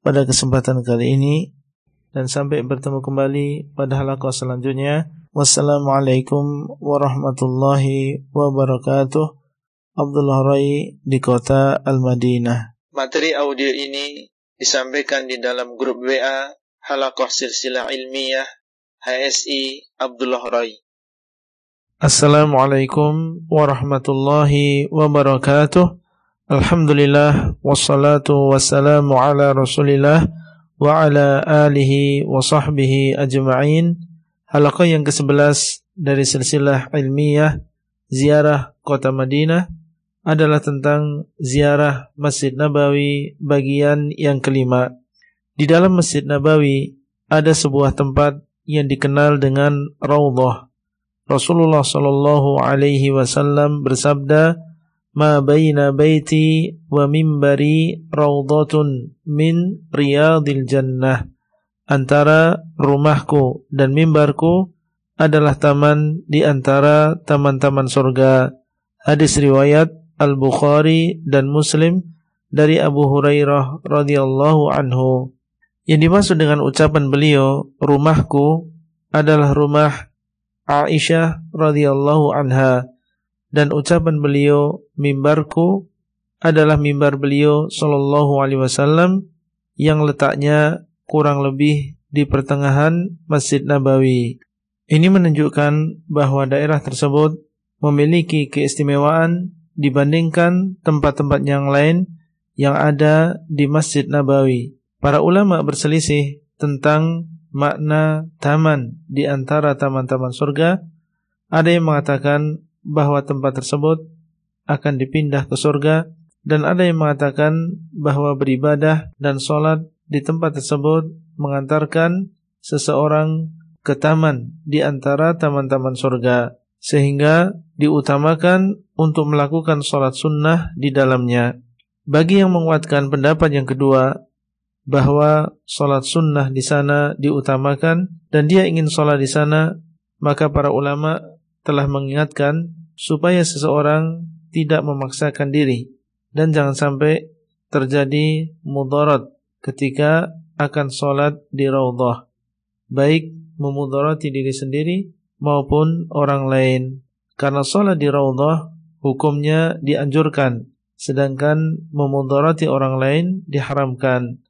pada kesempatan kali ini dan sampai bertemu kembali pada halaqah selanjutnya. Wassalamualaikum warahmatullahi wabarakatuh. Abdullah Rai di kota Al-Madinah. Materi audio ini disampaikan di dalam grup WA Halaqah Silsilah Ilmiah HSI Abdullah Rai. Assalamualaikum warahmatullahi wabarakatuh. Alhamdulillah wassalatu wassalamu ala Rasulillah wa ala alihi wa sahbihi ajma'in. Halaqah yang ke-11 dari silsilah ilmiah ziarah kota Madinah adalah tentang ziarah Masjid Nabawi bagian yang kelima. Di dalam Masjid Nabawi ada sebuah tempat yang dikenal dengan Raudhah Rasulullah Shallallahu Alaihi Wasallam bersabda, "Ma baina baiti wa mimbari raudhatun min riyadil jannah." Antara rumahku dan mimbarku adalah taman di antara taman-taman surga. Hadis riwayat Al-Bukhari dan Muslim dari Abu Hurairah radhiyallahu anhu. Yang dimaksud dengan ucapan beliau, rumahku adalah rumah Aisyah radhiyallahu anha dan ucapan beliau mimbarku adalah mimbar beliau sallallahu alaihi wasallam yang letaknya kurang lebih di pertengahan Masjid Nabawi. Ini menunjukkan bahwa daerah tersebut memiliki keistimewaan dibandingkan tempat-tempat yang lain yang ada di Masjid Nabawi. Para ulama berselisih tentang makna taman di antara taman-taman surga. Ada yang mengatakan bahwa tempat tersebut akan dipindah ke surga dan ada yang mengatakan bahwa beribadah dan sholat di tempat tersebut mengantarkan seseorang ke taman di antara taman-taman surga sehingga diutamakan untuk melakukan sholat sunnah di dalamnya. Bagi yang menguatkan pendapat yang kedua bahwa sholat sunnah di sana diutamakan dan dia ingin sholat di sana, maka para ulama telah mengingatkan supaya seseorang tidak memaksakan diri dan jangan sampai terjadi mudarat ketika akan sholat di raudhah, baik memudarati diri sendiri maupun orang lain. Karena sholat di raudhah hukumnya dianjurkan, sedangkan memudarati orang lain diharamkan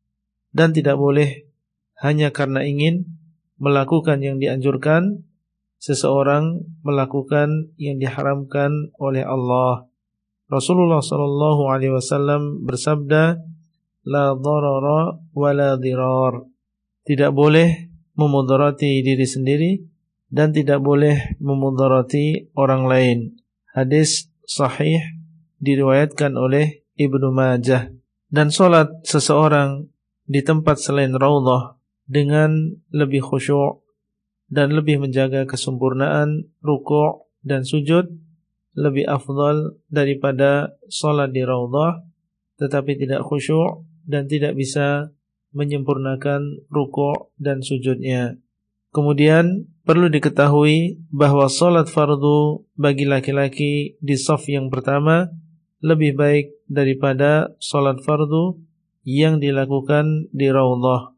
dan tidak boleh hanya karena ingin melakukan yang dianjurkan seseorang melakukan yang diharamkan oleh Allah. Rasulullah sallallahu alaihi wasallam bersabda, "La dharara wa la dirar." Tidak boleh memudarati diri sendiri dan tidak boleh memudarati orang lain. Hadis sahih diriwayatkan oleh Ibnu Majah. Dan solat seseorang di tempat selain raudhah dengan lebih khusyuk dan lebih menjaga kesempurnaan ruku' dan sujud lebih afdal daripada solat di raudhah tetapi tidak khusyuk dan tidak bisa menyempurnakan ruku' dan sujudnya. Kemudian perlu diketahui bahwa solat fardu bagi laki-laki di saf yang pertama lebih baik daripada solat fardu yang dilakukan di raudhah.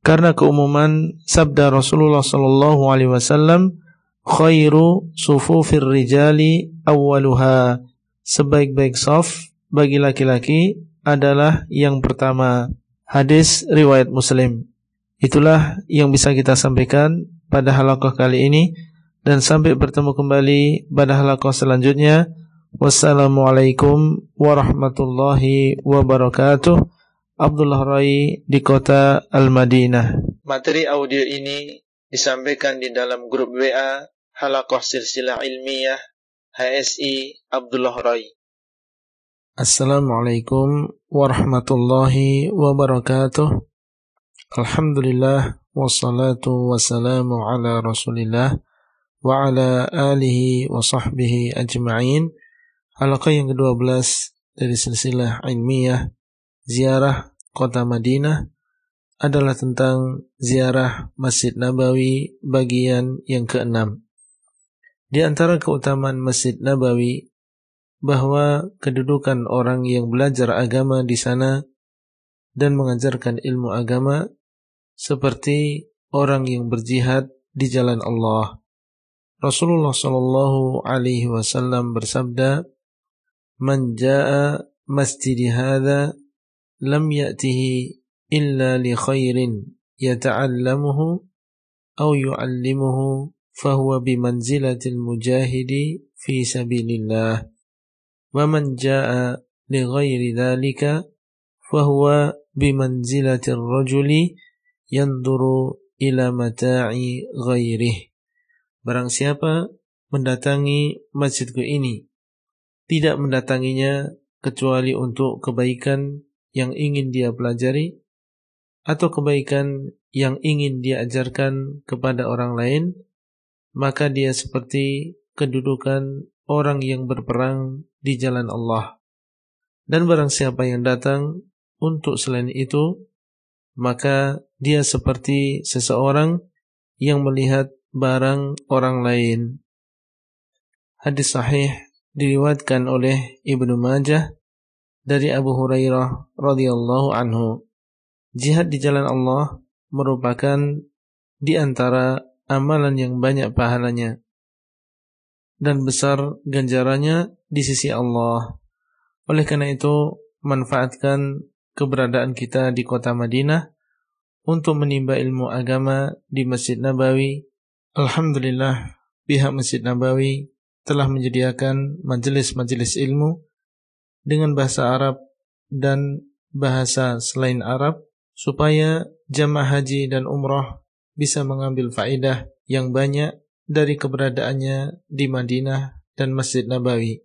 Karena keumuman sabda Rasulullah sallallahu alaihi wasallam khairu sufufir rijali awwaluha. Sebaik-baik saf bagi laki-laki adalah yang pertama. Hadis riwayat Muslim. Itulah yang bisa kita sampaikan pada halaqah kali ini. Dan sampai bertemu kembali pada halaqah selanjutnya. Wassalamualaikum warahmatullahi wabarakatuh Abdullah Rai di kota Al-Madinah materi audio ini disampaikan di dalam grup WA Halakoh Silsilah Ilmiah HSI Abdullah Rai. Assalamualaikum warahmatullahi wabarakatuh. Alhamdulillah wassalatu wassalamu ala Rasulillah wa ala alihi wa sahbihi ajma'in. Halaqah yang ke-12 dari silsilah ilmiah ziarah kota Madinah adalah tentang ziarah Masjid Nabawi bagian yang keenam. Di antara keutamaan Masjid Nabawi bahwa kedudukan orang yang belajar agama di sana dan mengajarkan ilmu agama seperti orang yang berjihad di jalan Allah. Rasulullah Shallallahu alaihi wasallam bersabda, "Man jaa masjidi hadza lam ya'tihi illa li khairin yata'allamuhu aw yu'allimuhu fahuwa bimanzilatil mujahidi fi sabilillah wa man jaa li ghairi dhalika fahuwa bimanzilatir rajuli yanduru ila mata'i ghairih barang siapa mendatangi masjidku ini tidak mendatanginya kecuali untuk kebaikan yang ingin dia pelajari atau kebaikan yang ingin dia ajarkan kepada orang lain maka dia seperti kedudukan orang yang berperang di jalan Allah. Dan barang siapa yang datang untuk selain itu, maka dia seperti seseorang yang melihat barang orang lain. Hadis sahih diriwayatkan oleh Ibnu Majah dari Abu Hurairah radhiyallahu anhu. Jihad di jalan Allah merupakan di antara amalan yang banyak pahalanya dan besar ganjarannya di sisi Allah. Oleh karena itu, manfaatkan keberadaan kita di kota Madinah untuk menimba ilmu agama di Masjid Nabawi. Alhamdulillah, pihak Masjid Nabawi telah menyediakan majelis-majelis ilmu dengan bahasa Arab dan bahasa selain Arab supaya jamaah haji dan umrah bisa mengambil faedah yang banyak dari keberadaannya di Madinah dan Masjid Nabawi.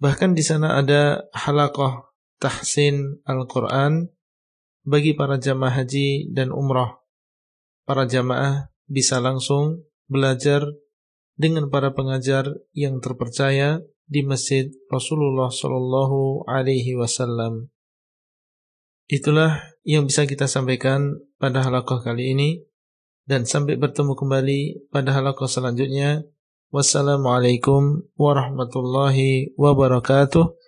Bahkan di sana ada halaqah tahsin Al-Quran bagi para jamaah haji dan umrah. Para jamaah bisa langsung belajar dengan para pengajar yang terpercaya di masjid Rasulullah Shallallahu Alaihi Wasallam. Itulah yang bisa kita sampaikan pada halakoh kali ini dan sampai bertemu kembali pada halakoh selanjutnya. Wassalamualaikum warahmatullahi wabarakatuh.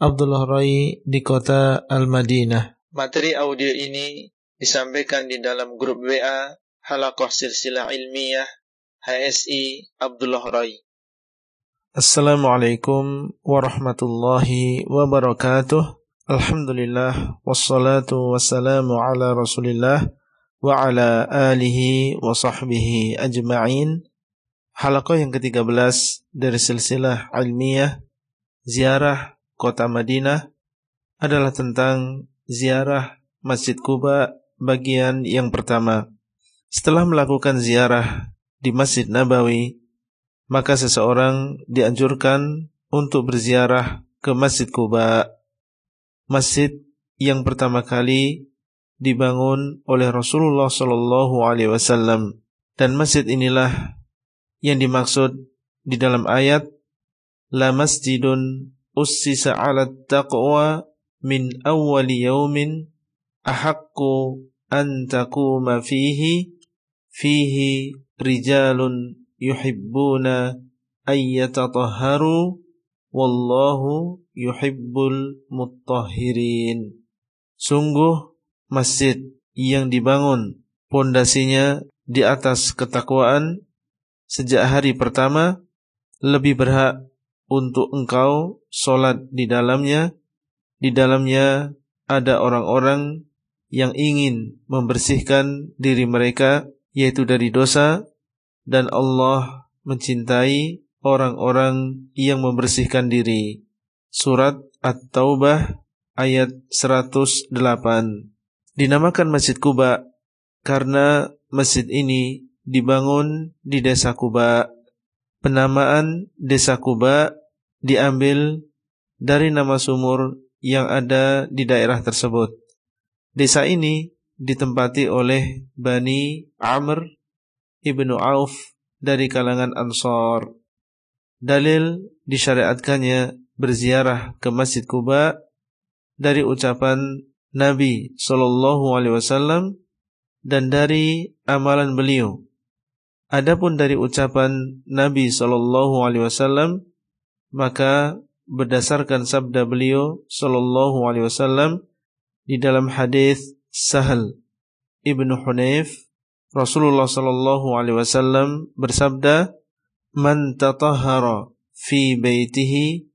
Abdullah Rai di kota Al-Madinah. Materi audio ini disampaikan di dalam grup WA Halakoh Silsilah Ilmiah HSI Abdullah Rai. Assalamualaikum warahmatullahi wabarakatuh. Alhamdulillah wassalatu wassalamu ala Rasulillah wa ala alihi wa sahbihi ajma'in. Halakoh yang ke-13 dari silsilah ilmiah ziarah kota Madinah adalah tentang ziarah Masjid Kuba bagian yang pertama. Setelah melakukan ziarah di Masjid Nabawi, maka seseorang dianjurkan untuk berziarah ke Masjid Kuba. Masjid yang pertama kali dibangun oleh Rasulullah Shallallahu Alaihi Wasallam dan masjid inilah yang dimaksud di dalam ayat la masjidun ussisa 'ala taqwa min awwali yaumin ahaqqu an taquma fihi fihi rijalun yuhibbuna ay yatatahharu wallahu yuhibbul mutahhirin sungguh masjid yang dibangun pondasinya di atas ketakwaan sejak hari pertama lebih berhak untuk engkau solat di dalamnya. Di dalamnya ada orang-orang yang ingin membersihkan diri mereka yaitu dari dosa dan Allah mencintai orang-orang yang membersihkan diri. Surat At-Taubah ayat 108. Dinamakan Masjid Kuba karena masjid ini dibangun di desa Kuba. Penamaan desa Kuba diambil dari nama sumur yang ada di daerah tersebut. Desa ini ditempati oleh Bani Amr ibnu Auf dari kalangan Ansar. Dalil disyariatkannya berziarah ke Masjid Kuba dari ucapan Nabi Shallallahu Alaihi Wasallam dan dari amalan beliau Adapun dari ucapan Nabi sallallahu alaihi wasallam maka berdasarkan sabda beliau sallallahu alaihi wasallam di dalam hadis Sahal Ibnu Hunayf Rasulullah sallallahu alaihi wasallam bersabda man tatahhara fi baitihi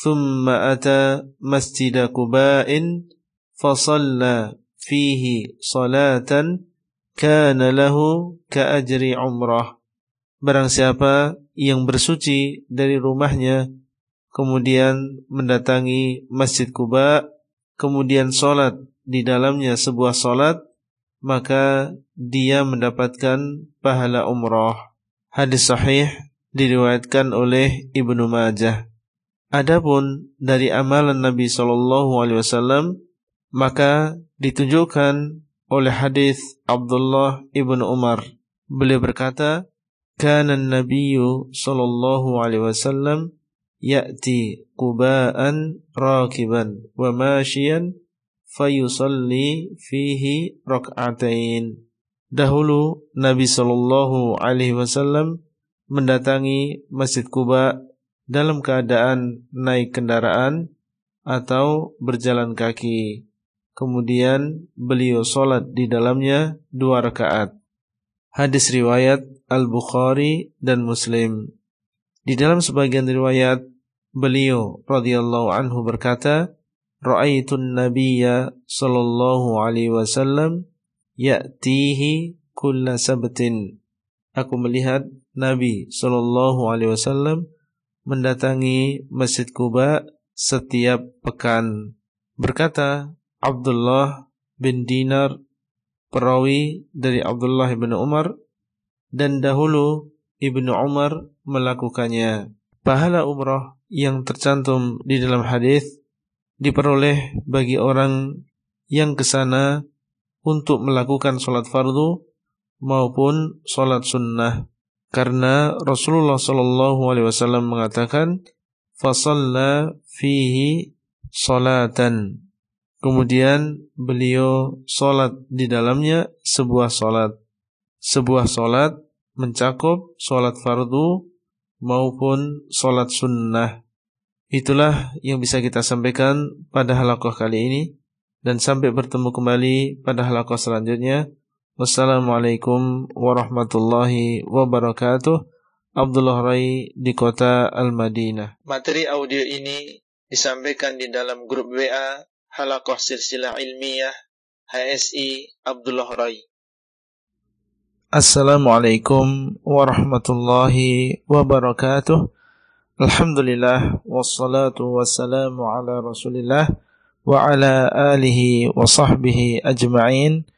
thumma ata masjid Quba'in fa shalla fihi salatan kana lahu ka'ajri umrah. Barang siapa yang bersuci dari rumahnya, kemudian mendatangi Masjid Kuba, kemudian sholat di dalamnya sebuah sholat, maka dia mendapatkan pahala umrah. Hadis sahih diriwayatkan oleh Ibnu Majah. Adapun dari amalan Nabi Shallallahu Alaihi Wasallam, maka ditunjukkan oleh hadis Abdullah ibnu Umar. Beliau berkata, "Kana an-nabiyyu sallallahu alaihi wasallam ya'ti quba'an rakiban wa mashiyan fayusalli fihi rak'atain." Dahulu Nabi sallallahu alaihi wasallam mendatangi Masjid Kuba dalam keadaan naik kendaraan atau berjalan kaki. Kemudian beliau solat di dalamnya dua rakaat. Hadis riwayat Al-Bukhari dan Muslim. Di dalam sebagian riwayat beliau radhiyallahu anhu berkata, "Ra'aitun nabiyya sallallahu alaihi wasallam ya'tihi kulla sabtin. Aku melihat Nabi sallallahu alaihi wasallam mendatangi Masjid Kuba setiap pekan. Berkata Abdullah bin Dinar perawi dari Abdullah bin Umar dan dahulu Ibnu Umar melakukannya. Pahala umrah yang tercantum di dalam hadis diperoleh bagi orang yang ke sana untuk melakukan sholat fardu maupun sholat sunnah. Karena Rasulullah Shallallahu Alaihi Wasallam mengatakan, fasalla fihi salatan. Kemudian beliau sholat di dalamnya sebuah sholat. Sebuah sholat mencakup sholat fardu maupun sholat sunnah. Itulah yang bisa kita sampaikan pada halakoh kali ini dan sampai bertemu kembali pada halakoh selanjutnya. Wassalamualaikum warahmatullahi wabarakatuh. Abdullah Rai di kota Al-Madinah. Materi audio ini disampaikan di dalam grup WA Halakoh Silsilah Ilmiah HSI Abdullah Rai. Assalamualaikum warahmatullahi wabarakatuh. Alhamdulillah wassalatu wassalamu ala Rasulillah alihi wa sahbihi ajma'in.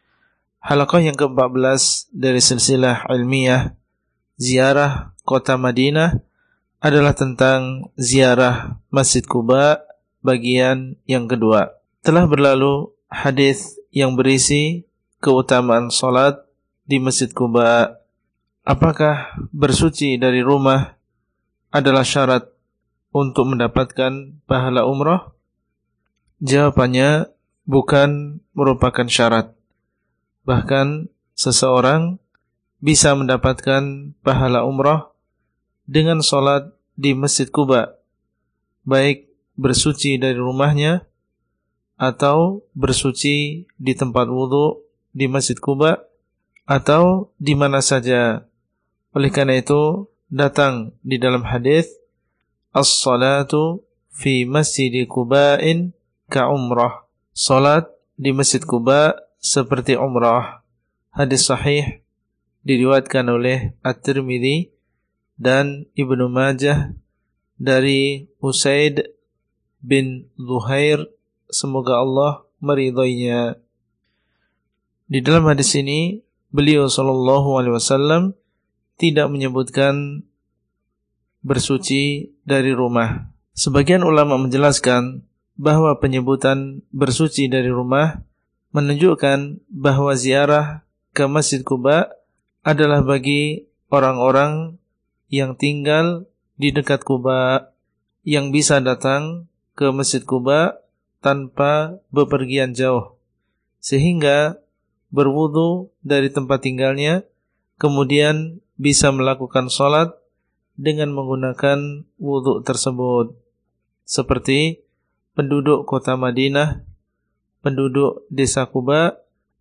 Halaqah yang ke-14 dari silsilah ilmiah ziarah kota Madinah adalah tentang ziarah Masjid Kuba bagian yang kedua. Telah berlalu hadis yang berisi keutamaan salat di Masjid Kuba. Apakah bersuci dari rumah adalah syarat untuk mendapatkan pahala umrah? Jawabannya bukan merupakan syarat. Bahkan seseorang bisa mendapatkan pahala umrah dengan sholat di Masjid Kuba, baik bersuci dari rumahnya atau bersuci di tempat wudhu di Masjid Kuba atau di mana saja. Oleh karena itu datang di dalam hadis as-salatu fi Masjid Kuba'in ka umrah. Salat di Masjid Kuba seperti umrah. Hadis sahih diriwayatkan oleh At-Tirmidzi dan Ibnu Majah dari Usaid bin Zuhair semoga Allah meridhoinya. Di dalam hadis ini beliau sallallahu alaihi wasallam tidak menyebutkan bersuci dari rumah. Sebagian ulama menjelaskan bahwa penyebutan bersuci dari rumah menunjukkan bahwa ziarah ke Masjid Kuba adalah bagi orang-orang yang tinggal di dekat Kuba yang bisa datang ke Masjid Kuba tanpa bepergian jauh sehingga berwudu dari tempat tinggalnya kemudian bisa melakukan sholat dengan menggunakan wudhu tersebut. Seperti penduduk kota Madinah, penduduk desa Kuba,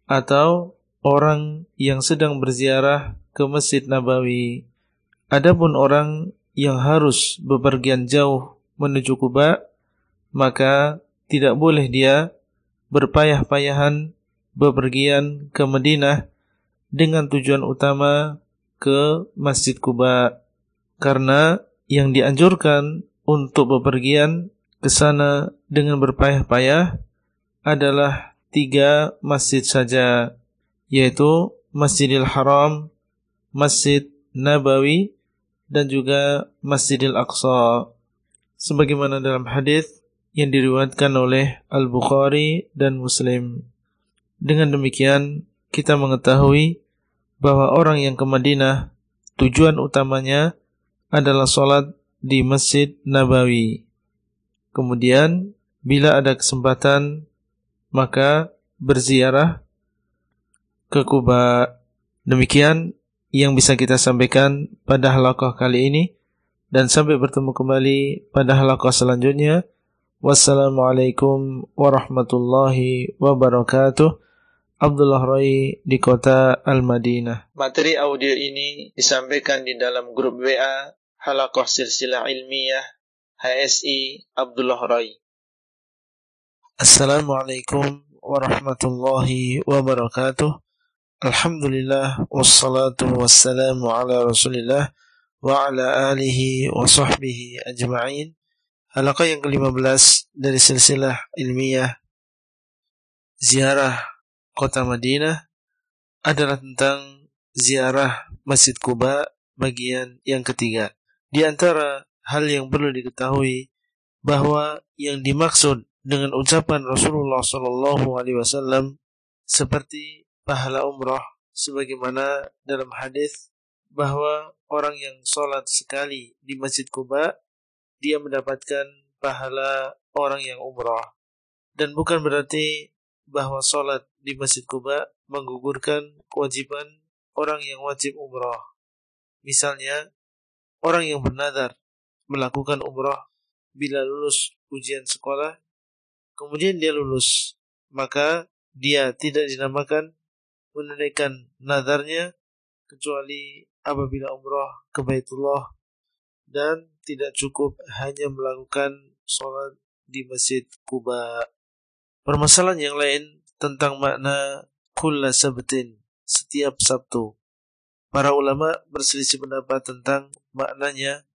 atau orang yang sedang berziarah ke Masjid Nabawi. Adapun orang yang harus bepergian jauh menuju Kuba, maka tidak boleh dia berpayah-payahan bepergian ke Madinah dengan tujuan utama ke Masjid Kuba karena yang dianjurkan untuk bepergian ke sana dengan berpayah-payah adalah tiga masjid saja, yaitu Masjidil Haram, Masjid Nabawi, dan juga Masjidil Aqsa. Sebagaimana dalam hadis yang diriwayatkan oleh Al-Bukhari dan Muslim. Dengan demikian, kita mengetahui bahwa orang yang ke Madinah tujuan utamanya adalah sholat di Masjid Nabawi. Kemudian bila ada kesempatan maka berziarah ke Kuba. Demikian yang bisa kita sampaikan pada halaqah kali ini dan sampai bertemu kembali pada halaqah selanjutnya. Wassalamualaikum warahmatullahi wabarakatuh. Abdullah Rai di kota Al-Madinah. Materi audio ini disampaikan di dalam grup WA Halaqah Silsilah Ilmiah HSI Abdullah Rai. Assalamualaikum warahmatullahi wabarakatuh. Alhamdulillah wassalatu wassalamu ala Rasulillah wa ala alihi wa sahbihi ajma'in. Halaqah yang ke-15 dari silsilah ilmiah ziarah kota Madinah adalah tentang ziarah Masjid Kuba bagian yang ketiga. Di antara hal yang perlu diketahui bahwa yang dimaksud dengan ucapan Rasulullah sallallahu alaihi wasallam seperti pahala umrah sebagaimana dalam hadis bahwa orang yang sholat sekali di Masjid Kuba dia mendapatkan pahala orang yang umrah dan bukan berarti bahwa sholat di Masjid Kuba menggugurkan kewajiban orang yang wajib umrah. Misalnya, orang yang bernadar melakukan umrah bila lulus ujian sekolah, kemudian dia lulus, maka dia tidak dinamakan menunaikan nadarnya kecuali apabila umrah ke Baitullah dan tidak cukup hanya melakukan sholat di Masjid Kuba. Permasalahan yang lain tentang makna kulla sabtin, setiap Sabtu. Para ulama berselisih pendapat tentang maknanya.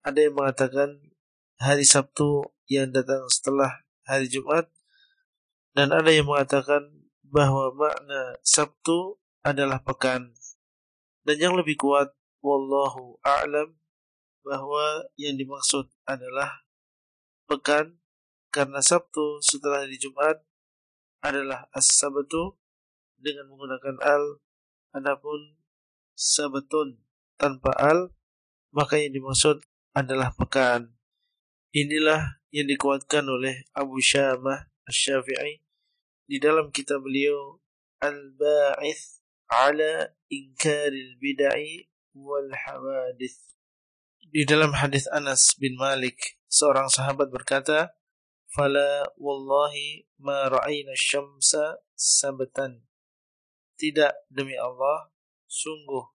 Ada yang mengatakan hari Sabtu yang datang setelah hari Jumat dan ada yang mengatakan bahwa makna Sabtu adalah pekan. Dan yang lebih kuat, wallahu a'lam, bahwa yang dimaksud adalah pekan karena Sabtu setelah hari Jumat adalah as-sabtu dengan menggunakan al adapun sabatun tanpa al maka yang dimaksud adalah pekan inilah yang dikuatkan oleh Abu Syamah Asy-Syafi'i di dalam kitab beliau Al-Ba'ith ala inkaril bid'ai wal hawadith. Di dalam hadis Anas bin Malik, seorang sahabat berkata, "Fala wallahi ma ra'ayna syamsa sabatan." Tidak demi Allah, sungguh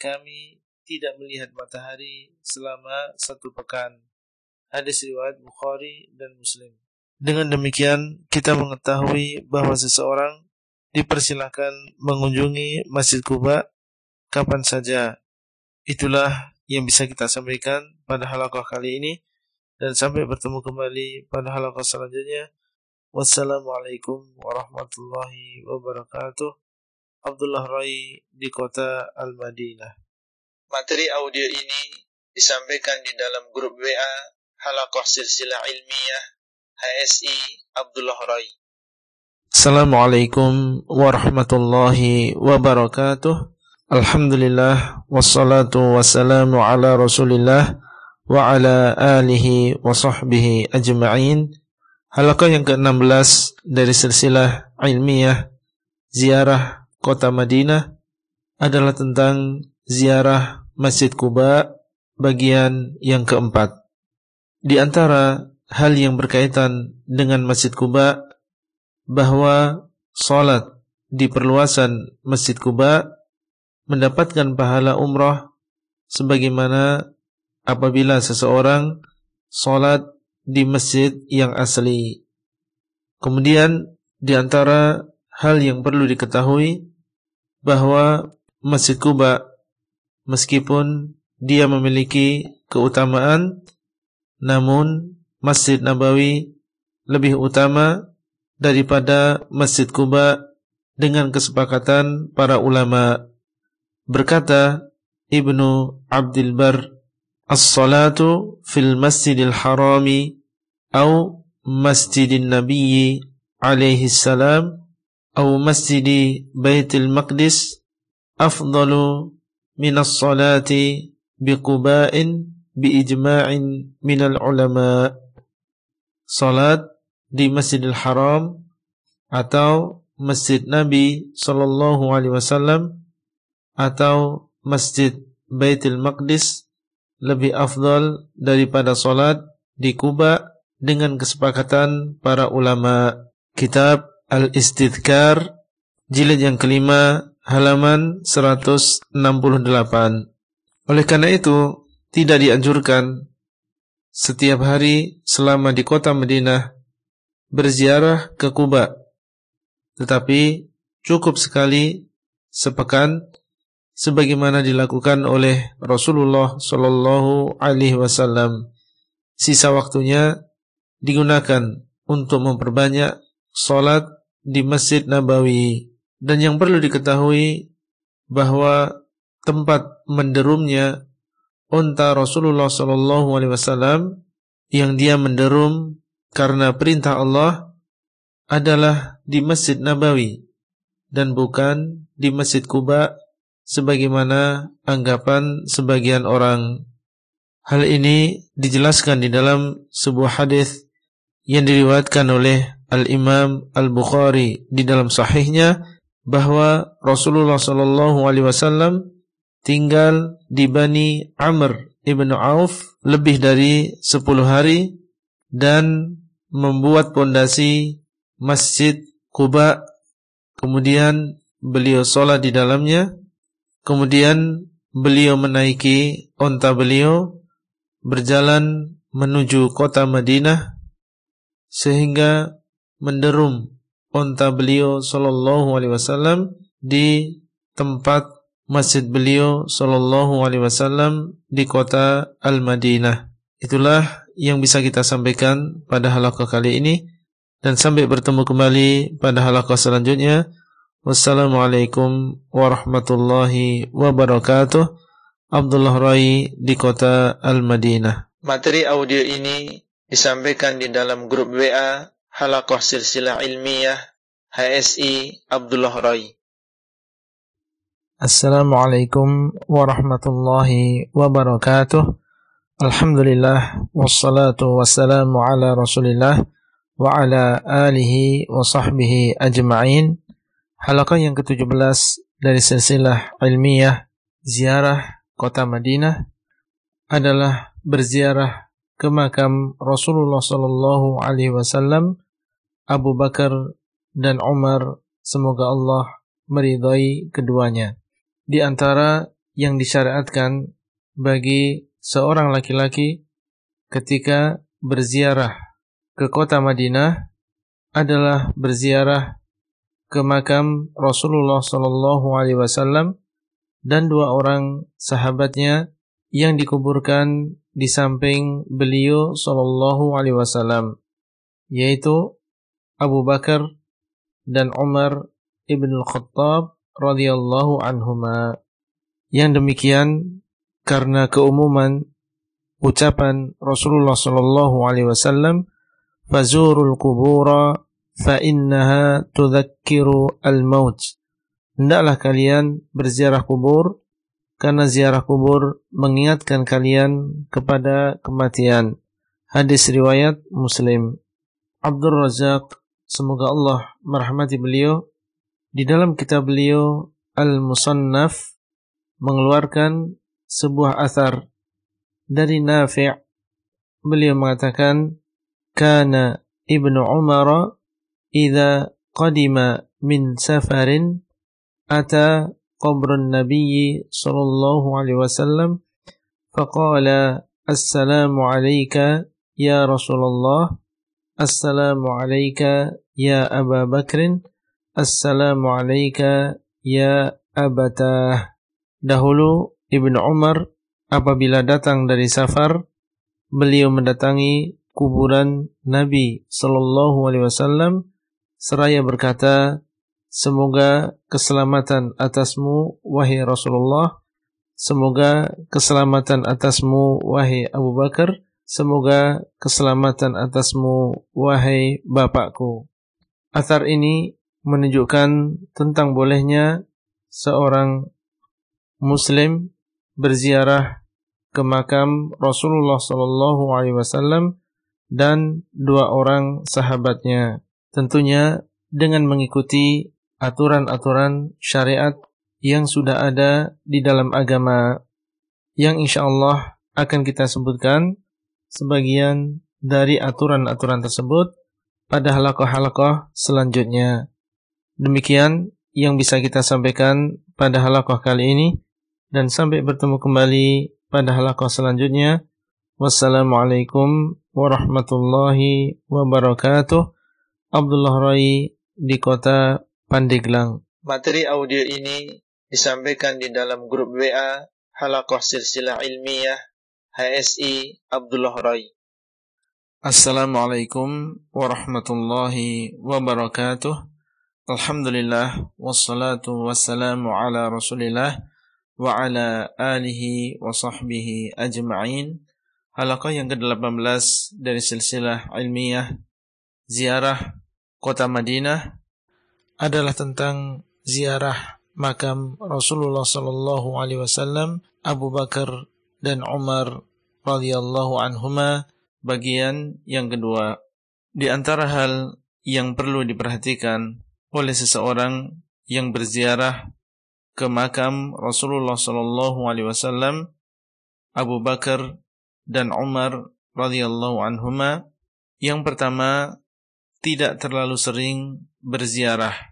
kami tidak melihat matahari selama satu pekan. Hadis riwayat Bukhari dan Muslim. Dengan demikian, kita mengetahui bahwa seseorang dipersilahkan mengunjungi Masjid Kuba kapan saja. Itulah yang bisa kita sampaikan pada halaqah kali ini dan sampai bertemu kembali pada halaqah selanjutnya. Wassalamualaikum warahmatullahi wabarakatuh. Abdullah Rai di kota Al-Madinah. Materi audio ini disampaikan di dalam grup WA Halaqah Silsilah Ilmiah HSI Abdullah Rai. Assalamualaikum warahmatullahi wabarakatuh. Alhamdulillah wassalatu wassalamu ala Rasulillah wa ala alihi wa sahbihi ajma'in. Halaqah yang ke-16 dari silsilah ilmiah ziarah kota Madinah adalah tentang ziarah Masjid Kuba bagian yang keempat. Di antara hal yang berkaitan dengan Masjid Kuba bahwa salat di perluasan Masjid Kuba mendapatkan pahala umrah sebagaimana apabila seseorang salat di masjid yang asli. Kemudian di antara hal yang perlu diketahui bahwa Masjid Kuba meskipun dia memiliki keutamaan namun Masjid Nabawi lebih utama daripada Masjid Kuba dengan kesepakatan para ulama. Berkata Ibnu Abdul Bar, As-salatu fil masjidil harami au masjidin nabiyyi alaihi salam au masjidi baitil maqdis afdalu minas salati biquba'in biijma'in minal ulama' salat di Masjidil Haram atau Masjid Nabi sallallahu alaihi wasallam atau Masjid Baitul Maqdis lebih afdal daripada salat di Kuba dengan kesepakatan para ulama. Kitab Al-Istidkar jilid yang kelima halaman 168. Oleh karena itu, tidak dianjurkan setiap hari selama di kota Madinah berziarah ke Kuba. Tetapi cukup sekali sepekan sebagaimana dilakukan oleh Rasulullah Shallallahu alaihi wasallam. Sisa waktunya digunakan untuk memperbanyak salat di Masjid Nabawi. Dan yang perlu diketahui bahwa tempat menderumnya unta Rasulullah Shallallahu alaihi wasallam yang dia menderum karena perintah Allah adalah di Masjid Nabawi dan bukan di Masjid Kuba sebagaimana anggapan sebagian orang. Hal ini dijelaskan di dalam sebuah hadis yang diriwayatkan oleh Al-Imam Al-Bukhari di dalam sahihnya bahwa Rasulullah sallallahu alaihi wasallam tinggal di Bani Amr ibnu Auf lebih dari 10 hari dan membuat pondasi Masjid Kuba kemudian beliau sholat di dalamnya. Kemudian beliau menaiki onta beliau berjalan menuju kota Madinah sehingga menderum onta beliau sallallahu alaihi wasallam di tempat masjid beliau sallallahu alaihi wasallam di kota Al-Madinah. Itulah yang bisa kita sampaikan pada halaqah kali ini dan sampai bertemu kembali pada halaqah selanjutnya. Wassalamualaikum warahmatullahi wabarakatuh. Abdullah Rai di kota Al-Madinah. Materi audio ini disampaikan di dalam grup WA Halaqah Silsilah Ilmiah HSI Abdullah Rai. Assalamualaikum warahmatullahi wabarakatuh. Alhamdulillah wassalatu wassalamu ala Rasulillah wa ala alihi wa sahbihi ajma'in. Halaqah yang ke-17 dari silsilah ilmiah ziarah kota Madinah adalah berziarah ke makam Rasulullah sallallahu alaihi wasallam, Abu Bakar dan Umar, semoga Allah meridai keduanya. Di antara yang disyariatkan bagi seorang laki-laki ketika berziarah ke kota Madinah adalah berziarah ke makam Rasulullah sallallahu alaihi wasallam dan dua orang sahabatnya yang dikuburkan di samping beliau sallallahu alaihi wasallam yaitu Abu Bakar dan Umar ibn al-Khattab radhiyallahu anhuma yang demikian karena keumuman ucapan Rasulullah sallallahu alaihi wasallam fazurul qubura fa innaha tudzakiru al-maut hendaklah kalian berziarah kubur karena ziarah kubur mengingatkan kalian kepada kematian. Hadis riwayat Muslim. Abdul Razak Semoga Allah merahmati beliau. Di dalam kitab beliau Al-Musannaf mengeluarkan sebuah asar dari Nafi' beliau mengatakan kana Ibnu Umar idza qadima min safarin ata qabr Nabi sallallahu alaihi wasallam faqala assalamu alayka ya Rasulullah Assalamu alayka ya Aba Bakrin. Assalamu alayka ya Abatah. Dahulu ibn Umar apabila datang dari safar, beliau mendatangi kuburan Nabi Shallallahu Alaihi Wasallam seraya berkata, Semoga keselamatan atasmu, wahai Rasulullah. Semoga keselamatan atasmu, wahai Abu Bakar. Semoga keselamatan atasmu wahai bapakku. Athar ini menunjukkan tentang bolehnya seorang muslim berziarah ke makam Rasulullah sallallahu alaihi wasallam dan dua orang sahabatnya tentunya dengan mengikuti aturan-aturan syariat yang sudah ada di dalam agama yang insya Allah akan kita sebutkan sebagian dari aturan-aturan tersebut pada halakoh-halakoh selanjutnya. Demikian yang bisa kita sampaikan pada halakoh kali ini dan sampai bertemu kembali pada halakoh selanjutnya. Wassalamualaikum warahmatullahi wabarakatuh. Abdullah Rai di kota Pandeglang Materi audio ini disampaikan di dalam grup WA Halakoh Silsilah Ilmiah HSI Abdullah Rai. Assalamualaikum warahmatullahi wabarakatuh. Alhamdulillah wassalatu wassalamu ala Rasulillah wa ala alihi wa sahbihi ajma'in. Halaqah yang ke-18 dari silsilah ilmiah ziarah kota Madinah adalah tentang ziarah makam Rasulullah sallallahu alaihi wasallam, Abu Bakar dan Umar radhiyallahu anhuma bagian yang kedua. Di antara hal yang perlu diperhatikan oleh seseorang yang berziarah ke makam Rasulullah sallallahu alaihi wasallam, Abu Bakar dan Umar radhiyallahu anhuma yang pertama tidak terlalu sering berziarah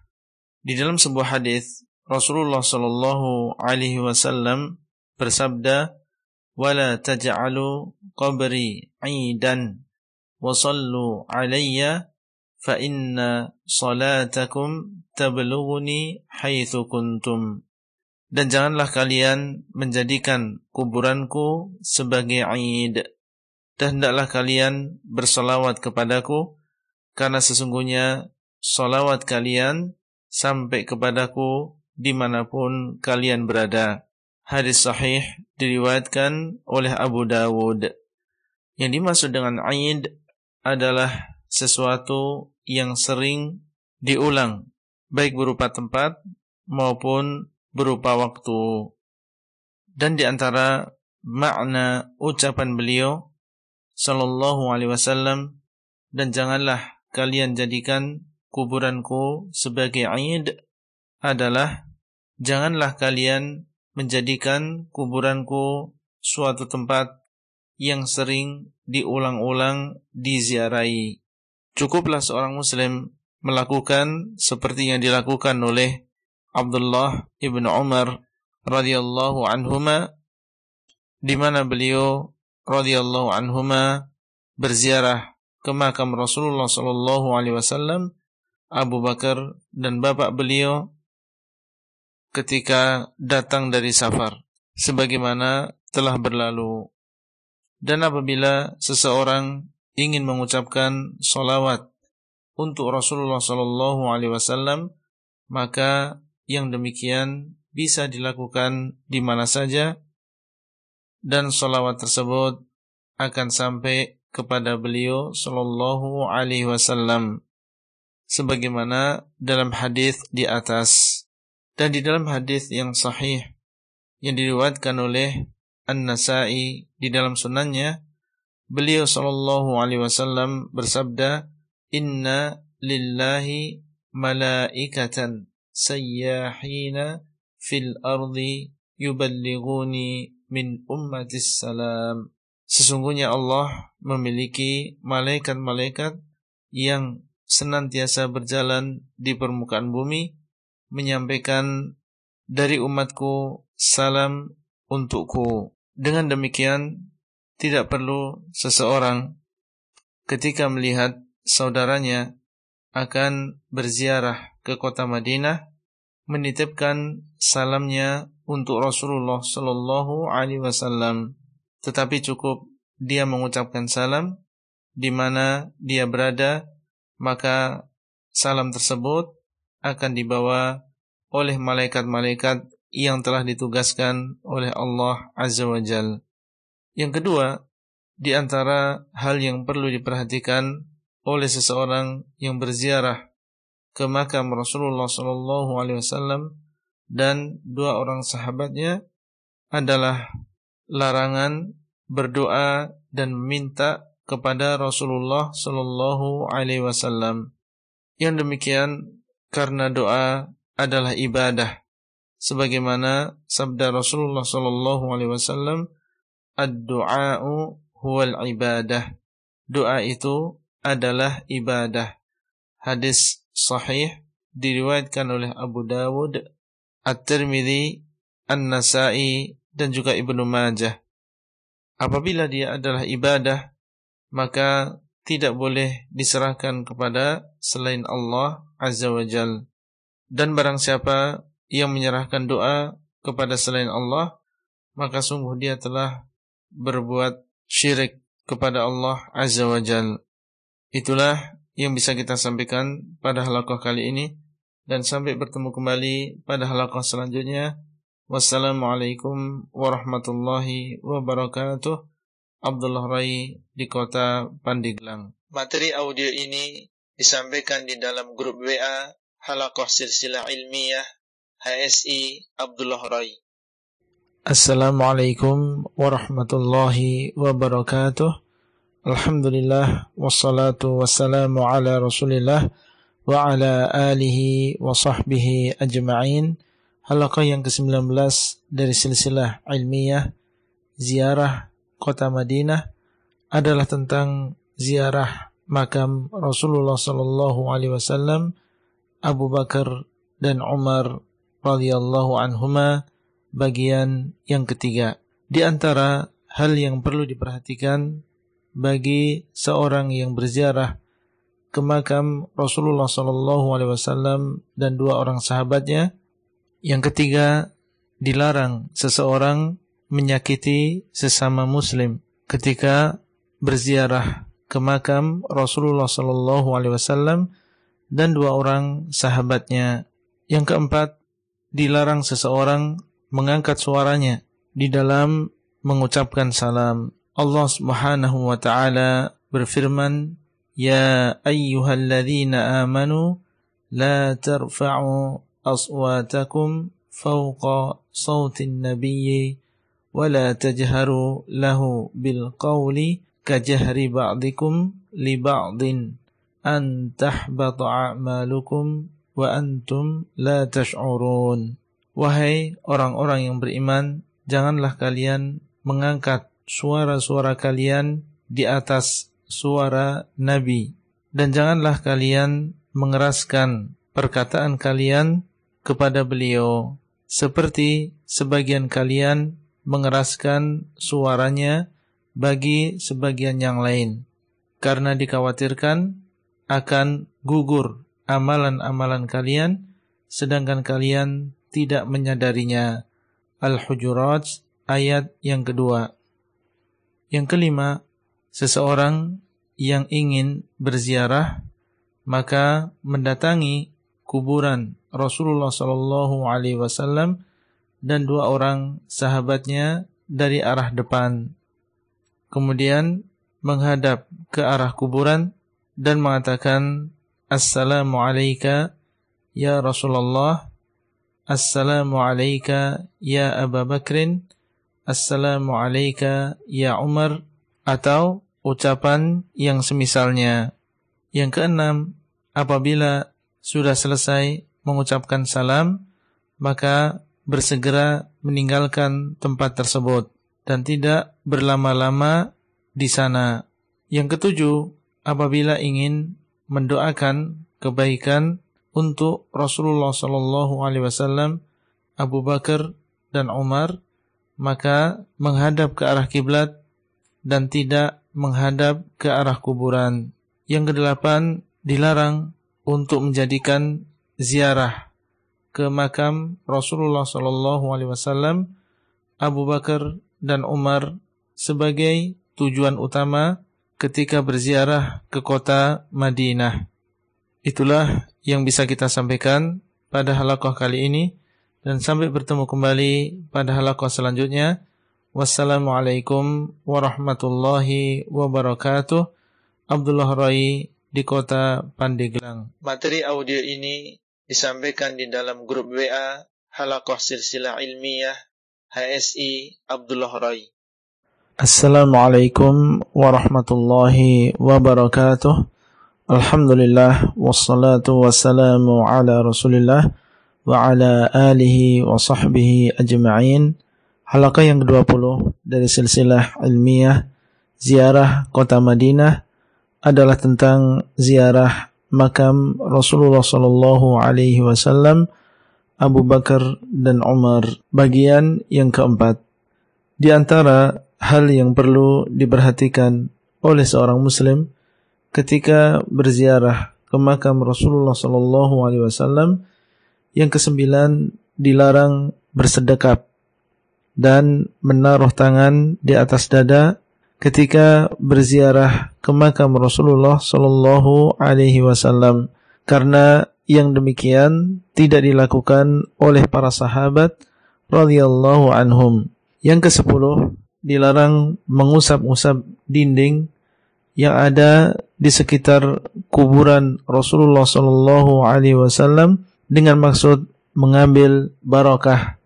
di dalam sebuah hadis Rasulullah sallallahu alaihi wasallam bersabda, "Wala taj'alu qabri 'idan wa sallu 'alayya fa inna salatakum tablughuni haitsu kuntum." Dan janganlah kalian menjadikan kuburanku sebagai Eid. Dan hendaklah kalian bersolawat kepadaku, karena sesungguhnya solawat kalian sampai kepadaku di mana pun kalian berada. Hadis sahih diriwayatkan oleh Abu Dawud. Yang dimaksud dengan Aid adalah sesuatu yang sering diulang, baik berupa tempat maupun berupa waktu. Dan di antara makna ucapan beliau sallallahu alaihi wasallam dan janganlah kalian jadikan kuburanku sebagai aid adalah janganlah kalian menjadikan kuburanku suatu tempat yang sering diulang-ulang diziarahi. Cukuplah seorang muslim melakukan seperti yang dilakukan oleh Abdullah ibn Umar radhiyallahu anhuma di mana beliau radhiyallahu anhuma berziarah ke makam Rasulullah sallallahu alaihi wasallam Abu Bakar dan bapak beliau ketika datang dari safar sebagaimana telah berlalu. Dan apabila seseorang ingin mengucapkan solawat untuk Rasulullah Sallallahu Alaihi Wasallam maka yang demikian bisa dilakukan di mana saja dan solawat tersebut akan sampai kepada beliau Sallallahu Alaihi Wasallam sebagaimana dalam hadis di atas dan di dalam hadis yang sahih yang diriwayatkan oleh An-Nasa'i di dalam sunannya beliau sallallahu alaihi wasallam bersabda inna lillahi malaikatan sayyahina fil ardi yuballighuni min ummatis salam. Sesungguhnya Allah memiliki malaikat-malaikat yang senantiasa berjalan di permukaan bumi menyampaikan dari umatku salam untukku. Dengan demikian tidak perlu seseorang ketika melihat saudaranya akan berziarah ke kota Madinah menitipkan salamnya untuk Rasulullah sallallahu alaihi wasallam tetapi cukup dia mengucapkan salam di mana dia berada maka salam tersebut akan dibawa oleh malaikat-malaikat yang telah ditugaskan oleh Allah Azza wa Jal. Yang kedua, di antara hal yang perlu diperhatikan oleh seseorang yang berziarah ke makam Rasulullah Sallallahu Alaihi Wasallam dan dua orang sahabatnya adalah larangan berdoa dan meminta kepada Rasulullah Shallallahu Alaihi Wasallam. Yang demikian karena doa adalah ibadah, sebagaimana sabda Rasulullah Shallallahu Alaihi Wasallam, "Ad-du'a'u huwal ibadah." Doa itu adalah ibadah. Hadis sahih diriwayatkan oleh Abu Dawud, At-Tirmidzi, An-Nasa'i dan juga Ibnu Majah. Apabila dia adalah ibadah, maka tidak boleh diserahkan kepada selain Allah Azza wa Jal. Dan barang siapa yang menyerahkan doa kepada selain Allah, maka sungguh dia telah berbuat syirik kepada Allah Azza wa Jal. Itulah yang bisa kita sampaikan pada halaqah kali ini dan sampai bertemu kembali pada halaqah selanjutnya. Wassalamualaikum warahmatullahi wabarakatuh. Abdullah Rai di kota Pandeglang. Materi audio ini disampaikan di dalam grup WA Halakoh Silsilah Ilmiah HSI Abdullah Rai. Assalamualaikum warahmatullahi wabarakatuh. Alhamdulillah wassalatu wassalamu ala Rasulillah wa ala alihi wa sahbihi ajma'in. Halaqah yang ke-19 dari silsilah ilmiah ziarah kota Madinah adalah tentang ziarah makam Rasulullah sallallahu alaihi wasallam, Abu Bakar dan Umar radhiyallahu anhuma bagian yang ketiga. Di antara hal yang perlu diperhatikan bagi seorang yang berziarah ke makam Rasulullah sallallahu alaihi wasallam dan dua orang sahabatnya. Yang ketiga, dilarang seseorang menyakiti sesama muslim ketika berziarah ke makam Rasulullah sallallahu alaihi wasallam dan dua orang sahabatnya. Yang keempat, dilarang seseorang mengangkat suaranya di dalam mengucapkan salam. Allah Subhanahu wa taala berfirman, "Ya ayyuhalladzina amanu la tarfa'u aswatakum fawqa sawtin nabiyyi wa la tajharu lahu bil qawli" kajahri ba'dikum li ba'din an tahbata a'malukum wa antum la tash'urun. Wahai orang-orang yang beriman, janganlah kalian mengangkat suara-suara kalian di atas suara Nabi. Dan janganlah kalian mengeraskan perkataan kalian kepada beliau. Seperti sebagian kalian mengeraskan suaranya bagi sebagian yang lain karena dikhawatirkan akan gugur amalan-amalan kalian sedangkan kalian tidak menyadarinya. Al-Hujurat ayat yang kedua. Yang kelima, seseorang yang ingin berziarah maka mendatangi kuburan Rasulullah sallallahu alaihi wasallam dan dua orang sahabatnya dari arah depan. Kemudian menghadap ke arah kuburan dan mengatakan Assalamu alayka ya Rasulullah. Assalamu alayka ya Abu Bakrin. Assalamu alayka ya Umar. Atau ucapan yang semisalnya. Yang keenam, apabila sudah selesai mengucapkan salam, maka bersegera meninggalkan tempat tersebut dan tidak berlama-lama di sana. Yang ketujuh, apabila ingin mendoakan kebaikan untuk Rasulullah Shallallahu Alaihi Wasallam, Abu Bakar dan Umar, maka menghadap ke arah kiblat dan tidak menghadap ke arah kuburan. Yang kedelapan, dilarang untuk menjadikan ziarah ke makam Rasulullah Shallallahu Alaihi Wasallam, Abu Bakar dan Umar sebagai tujuan utama ketika berziarah ke kota Madinah. Itulah yang bisa kita sampaikan pada halakoh kali ini dan sampai bertemu kembali pada halakoh selanjutnya. Wassalamualaikum warahmatullahi wabarakatuh. Abdullah Rai di kota Pandeglang. Materi audio ini disampaikan di dalam grup WA Halakoh Silsilah Ilmiah HSI Abdullah Rai. Assalamualaikum warahmatullahi wabarakatuh. Alhamdulillah wassalatu wassalamu ala Rasulillah wa ala alihi wa sahbihi ajma'in. Halaqah yang ke-20 dari silsilah ilmiah ziarah kota Madinah adalah tentang ziarah makam Rasulullah Sallallahu Alaihi Wasallam, Abu Bakar dan Umar. Bagian yang keempat. Di antara hal yang perlu diperhatikan oleh seorang Muslim ketika berziarah ke makam Rasulullah Sallallahu Alaihi Wasallam Yang kesembilan, dilarang bersedekap dan menaruh tangan di atas dada ketika berziarah ke makam Rasulullah Sallallahu Alaihi Wasallam karena yang demikian tidak dilakukan oleh para sahabat radhiyallahu anhum. Yang kesepuluh dilarang mengusap-usap dinding yang ada di sekitar kuburan Rasulullah Sallallahu Alaihi Wasallam dengan maksud mengambil barakah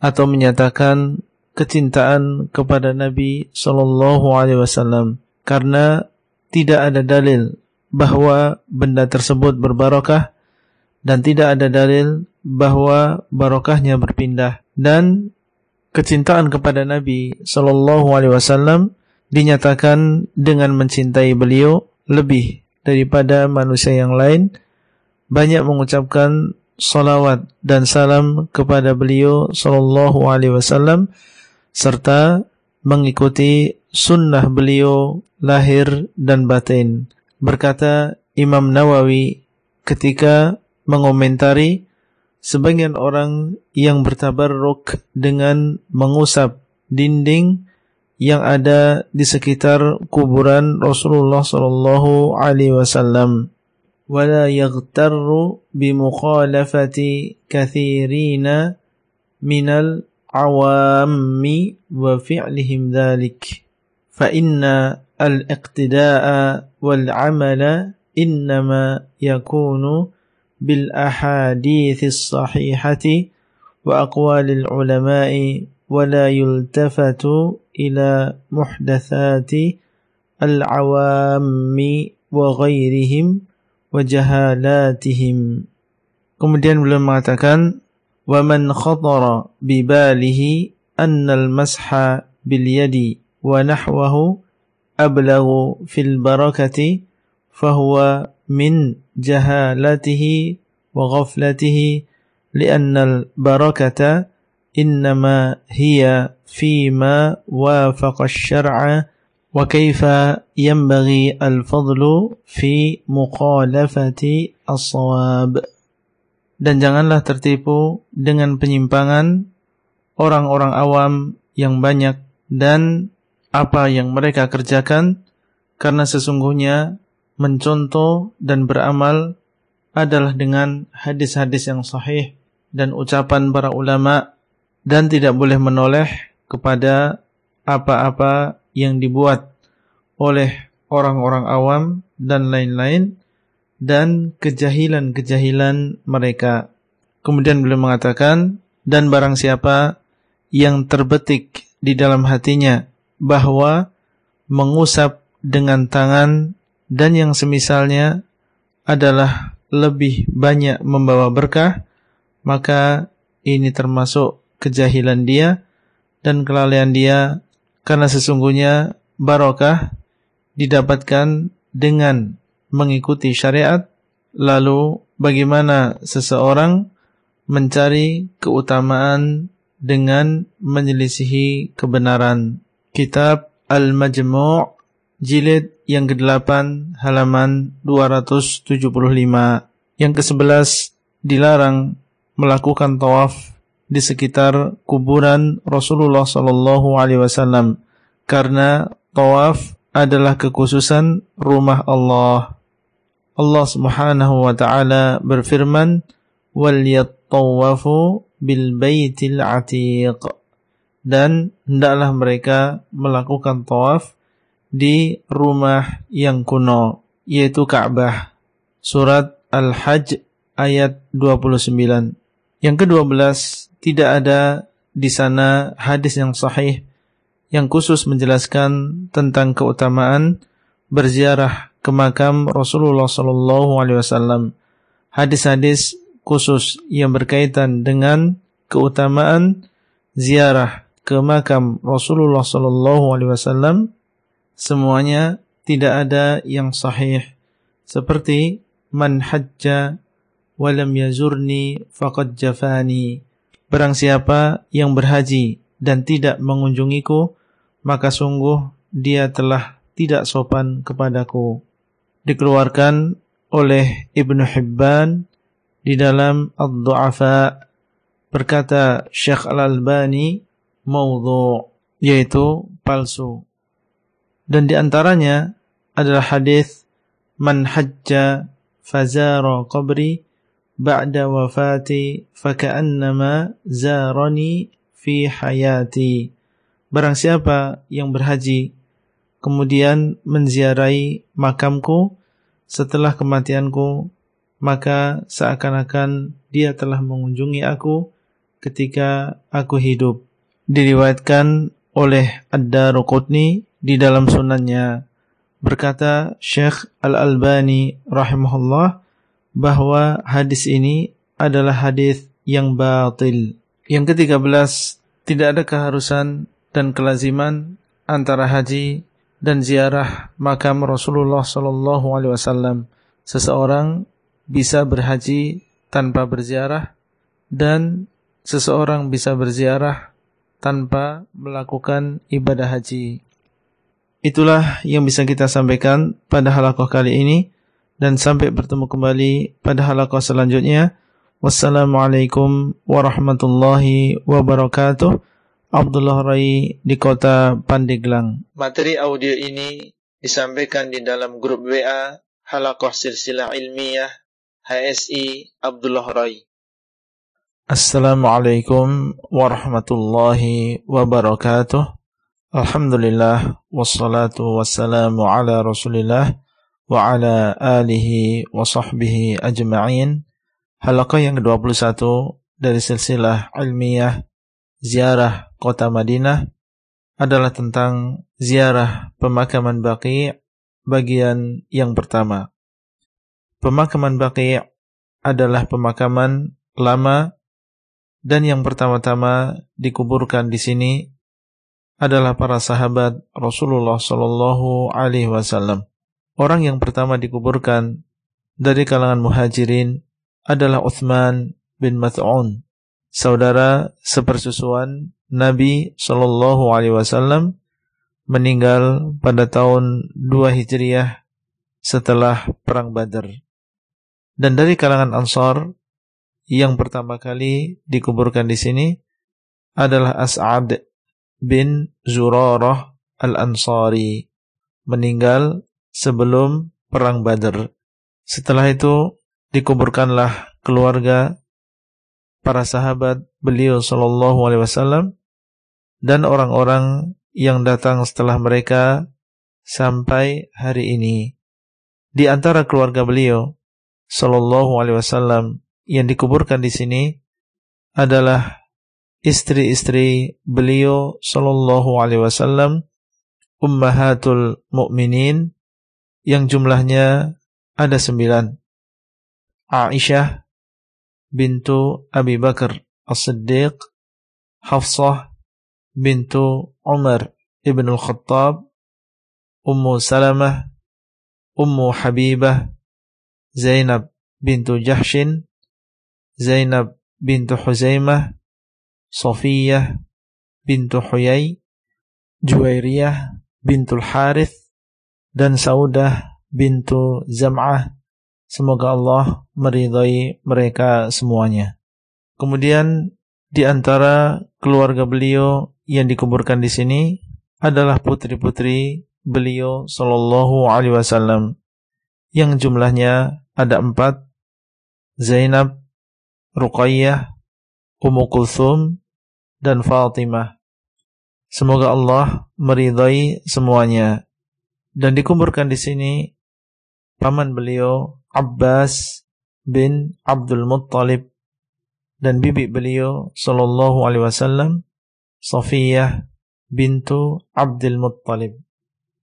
atau menyatakan kecintaan kepada Nabi Sallallahu Alaihi Wasallam karena tidak ada dalil bahwa benda tersebut berbarakah dan tidak ada dalil bahwa barokahnya berpindah dan kecintaan kepada Nabi Sallallahu Alaihi Wasallam dinyatakan dengan mencintai beliau lebih daripada manusia yang lain banyak mengucapkan salawat dan salam kepada beliau sallallahu alaihi wasallam serta mengikuti sunnah beliau lahir dan batin. Berkata Imam Nawawi ketika mengomentari sebagian orang yang bertabarruk dengan mengusap dinding yang ada di sekitar kuburan Rasulullah sallallahu alaihi wasallam. Wala yaghtarru bi mukhalafati katsirin min al awami wa fi'lihim dhalik. Fa inna al iqtida'a wal 'amala innama yakunu بالأحاديث الصحيحة وأقوال العلماء ولا يلتفت إلى محدثات العوام وغيرهم وجهالاتهم. Kemudian beliau mengatakan وَمَنْ خَطَرَ بِبَالِهِ أَنَّ الْمَسْحَ بِالْيَدِ وَنَحْوَهُ أَبْلَغُ فِي الْبَرَكَةِ فَهُوَ مِنْ jahalatihi wa ghaflatihi li'annal barakata innama hiya fima wafaqa syar'a wa kaifa yanbaghi al-fadlu fi muqalafati as dan janganlah tertipu dengan penyimpangan orang-orang awam yang banyak dan apa yang mereka kerjakan karena sesungguhnya mencontoh dan beramal adalah dengan hadis-hadis yang sahih dan ucapan para ulama dan tidak boleh menoleh kepada apa-apa yang dibuat oleh orang-orang awam dan lain-lain dan kejahilan-kejahilan mereka. Kemudian beliau mengatakan, dan barang siapa yang terbetik di dalam hatinya bahwa mengusap dengan tangan dan yang semisalnya adalah lebih banyak membawa berkah, maka ini termasuk kejahilan dia dan kelalaian dia karena sesungguhnya barokah didapatkan dengan mengikuti syariat. Lalu bagaimana seseorang mencari keutamaan dengan menyelisihi kebenaran. Kitab Al-Majmu' jilid yang ke-8 halaman 275. Yang ke-11 dilarang melakukan tawaf di sekitar kuburan Rasulullah sallallahu alaihi wasallam karena tawaf adalah kekhususan rumah Allah. Allah Subhanahu wa taala berfirman, "Wal yattawafu bil baitil atiq." Dan hendaklah mereka melakukan tawaf di rumah yang kuno, yaitu Ka'bah. Surat Al-Hajj ayat 29. Yang kedua belas, tidak ada di sana hadis yang sahih yang khusus menjelaskan tentang keutamaan berziarah ke makam Rasulullah sallallahu alaihi wasallam. Hadis-hadis khusus yang berkaitan dengan keutamaan ziarah ke makam Rasulullah sallallahu alaihi wasallam semuanya tidak ada yang sahih seperti man hajja walam yazurni faqad jafani Barang siapa yang berhaji dan tidak mengunjungiku, maka sungguh dia telah tidak sopan kepadaku. Dikeluarkan oleh Ibnu Hibban di dalam Ad-Du'afa berkata Syekh Al-Albani maudhu yaitu palsu. Dan di antaranya adalah hadis man hajja fazara qabri ba'da wafati faka'annama zarani fi hayati. Barang siapa yang berhaji kemudian menziarahi makamku setelah kematianku maka seakan-akan dia telah mengunjungi aku ketika aku hidup. Diriwayatkan oleh Ad-Daruqutni di dalam sunannya berkata Syekh Al-Albani rahimahullah bahwa hadis ini adalah hadis yang batil. Yang ketiga belas, tidak ada keharusan dan kelaziman antara haji dan ziarah makam Rasulullah sallallahu alaihi wasallam. Seseorang bisa berhaji tanpa berziarah dan seseorang bisa berziarah tanpa melakukan ibadah haji. Itulah yang bisa kita sampaikan pada halakoh kali ini dan sampai bertemu kembali pada halakoh selanjutnya. Wassalamualaikum warahmatullahi wabarakatuh. Abdullah Rai di kota Pandeglang. Materi audio ini disampaikan di dalam grup WA Halakoh Silsilah Ilmiah HSI Abdullah Rai. Assalamualaikum warahmatullahi wabarakatuh. Alhamdulillah wassalatu wassalamu ala Rasulillah wa ala alihi wa sahbihi ajma'in. Halaqah yang ke-21 dari silsilah ilmiah ziarah kota Madinah adalah tentang ziarah pemakaman Baqi bagian yang pertama. Pemakaman Baqi' adalah pemakaman lama dan yang pertama-tama dikuburkan di sini adalah para sahabat Rasulullah Shallallahu Alaihi Wasallam. Orang yang pertama dikuburkan dari kalangan muhajirin adalah Uthman bin Mat'un, saudara sepersusuan Nabi Shallallahu Alaihi Wasallam meninggal pada tahun 2 Hijriah setelah perang Badar. Dan dari kalangan Ansar yang pertama kali dikuburkan di sini adalah As'ad bin Zurarah Al-Ansari meninggal sebelum perang Badar. Setelah itu dikuburkanlah keluarga para sahabat beliau sallallahu alaihi wasallam dan orang-orang yang datang setelah mereka sampai hari ini. Di antara keluarga beliau Sallallahu Alaihi Wasallam yang dikuburkan di sini adalah istri-istri beliau Sallallahu Alaihi Wasallam ummahatul mukminin yang jumlahnya ada sembilan. Aisyah bintu Abi Bakar As-Siddiq, Hafsah bintu Umar ibn al-Khattab, Ummu Salamah, Ummu Habibah, Zainab bintu Jahshin, Zainab bintu Huzaimah, Sofiyah bintu Huyai, Juwairiyah bintul Harith, dan Saudah bintu Zam'ah. Semoga Allah meridhai mereka semuanya. Kemudian di antara keluarga beliau yang dikuburkan di sini adalah putri-putri beliau Shallallahu Alaihi Wasallam yang jumlahnya ada empat Zainab, Ruqayyah, Ummu Kulthum, dan Fatimah. Semoga Allah meridai semuanya. Dan dikuburkan di sini paman beliau Abbas bin Abdul Muttalib dan bibi beliau sallallahu alaihi wasallam Safiyah bintu Abdul Muttalib.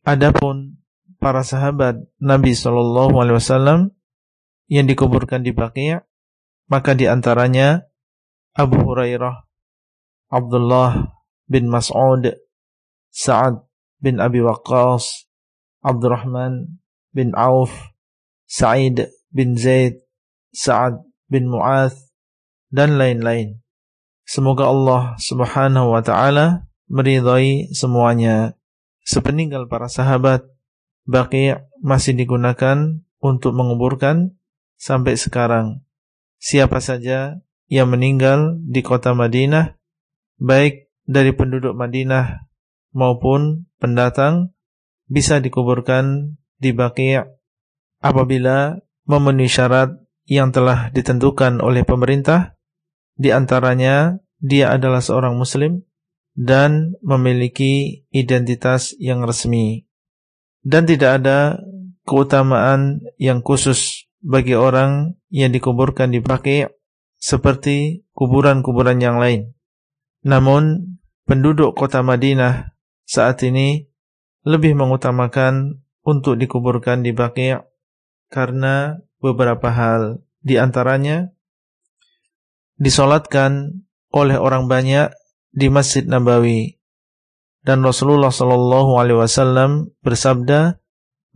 Adapun para sahabat Nabi Shallallahu Alaihi Wasallam yang dikuburkan di Baqi' maka di antaranya Abu Hurairah, Abdullah bin Mas'ud, Sa'ad bin Abi Waqqas, Abdurrahman bin Auf, Sa'id bin Zaid, Sa'ad bin Mu'ath, dan lain-lain. Semoga Allah subhanahu wa ta'ala meridai semuanya. Sepeninggal para sahabat, Baqi' masih digunakan untuk menguburkan sampai sekarang. siapa saja yang meninggal di kota Madinah, baik dari penduduk Madinah maupun pendatang, bisa dikuburkan di Baqi' apabila memenuhi syarat yang telah ditentukan oleh pemerintah, di antaranya dia adalah seorang muslim dan memiliki identitas yang resmi. Dan tidak ada keutamaan yang khusus bagi orang yang dikuburkan di Baqi' seperti kuburan-kuburan yang lain. Namun, penduduk kota Madinah saat ini lebih mengutamakan untuk dikuburkan di Baqi' karena beberapa hal. Di antaranya disolatkan oleh orang banyak di Masjid Nabawi. Dan Rasulullah sallallahu alaihi wasallam bersabda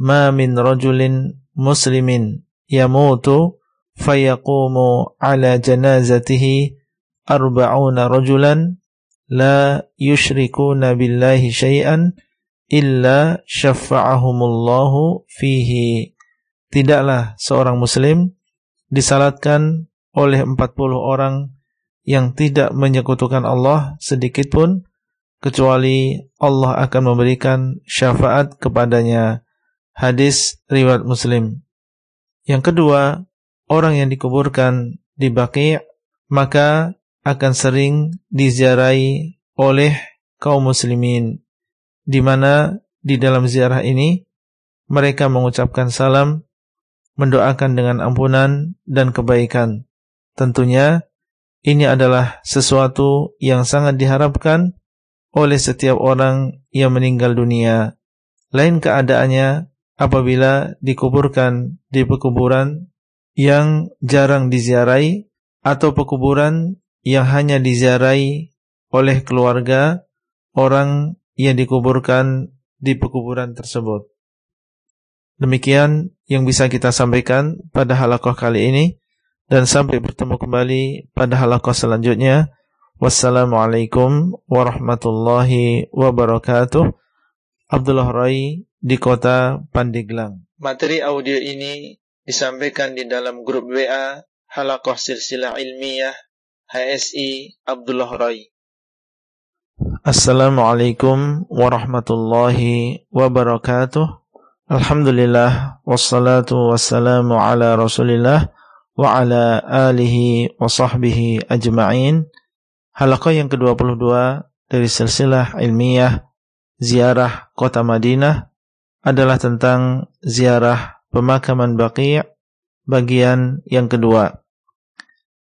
ma min rajulin muslimin yamutu fayaqumu ala janazatihi arba'una rajulan la yushrikuna billahi syai'an illa syafa'ahumullahu fihi tidaklah seorang muslim disalatkan oleh 40 orang yang tidak menyekutukan Allah sedikit pun kecuali Allah akan memberikan syafaat kepadanya. Hadis riwayat Muslim. Yang kedua, orang yang dikuburkan di Baqi' maka akan sering diziarahi oleh kaum muslimin di mana di dalam ziarah ini mereka mengucapkan salam, mendoakan dengan ampunan dan kebaikan. Tentunya ini adalah sesuatu yang sangat diharapkan oleh setiap orang yang meninggal dunia. Lain keadaannya apabila dikuburkan di pekuburan yang jarang diziarahi atau pekuburan yang hanya diziarahi oleh keluarga orang yang dikuburkan di pekuburan tersebut. Demikian yang bisa kita sampaikan pada halakoh kali ini dan sampai bertemu kembali pada halakoh selanjutnya. Wassalamualaikum warahmatullahi wabarakatuh. Abdullah Rai di kota Pandeglang. Materi audio ini disampaikan di dalam grup WA Halakoh Silsilah Ilmiah HSI Abdullah Rai. Assalamualaikum warahmatullahi wabarakatuh. Alhamdulillah wassalatu wassalamu ala Rasulillah wa ala alihi wa sahbihi ajma'in. Halaqah yang ke-22 dari silsilah ilmiah ziarah kota Madinah adalah tentang ziarah pemakaman Baqi' bagian yang kedua.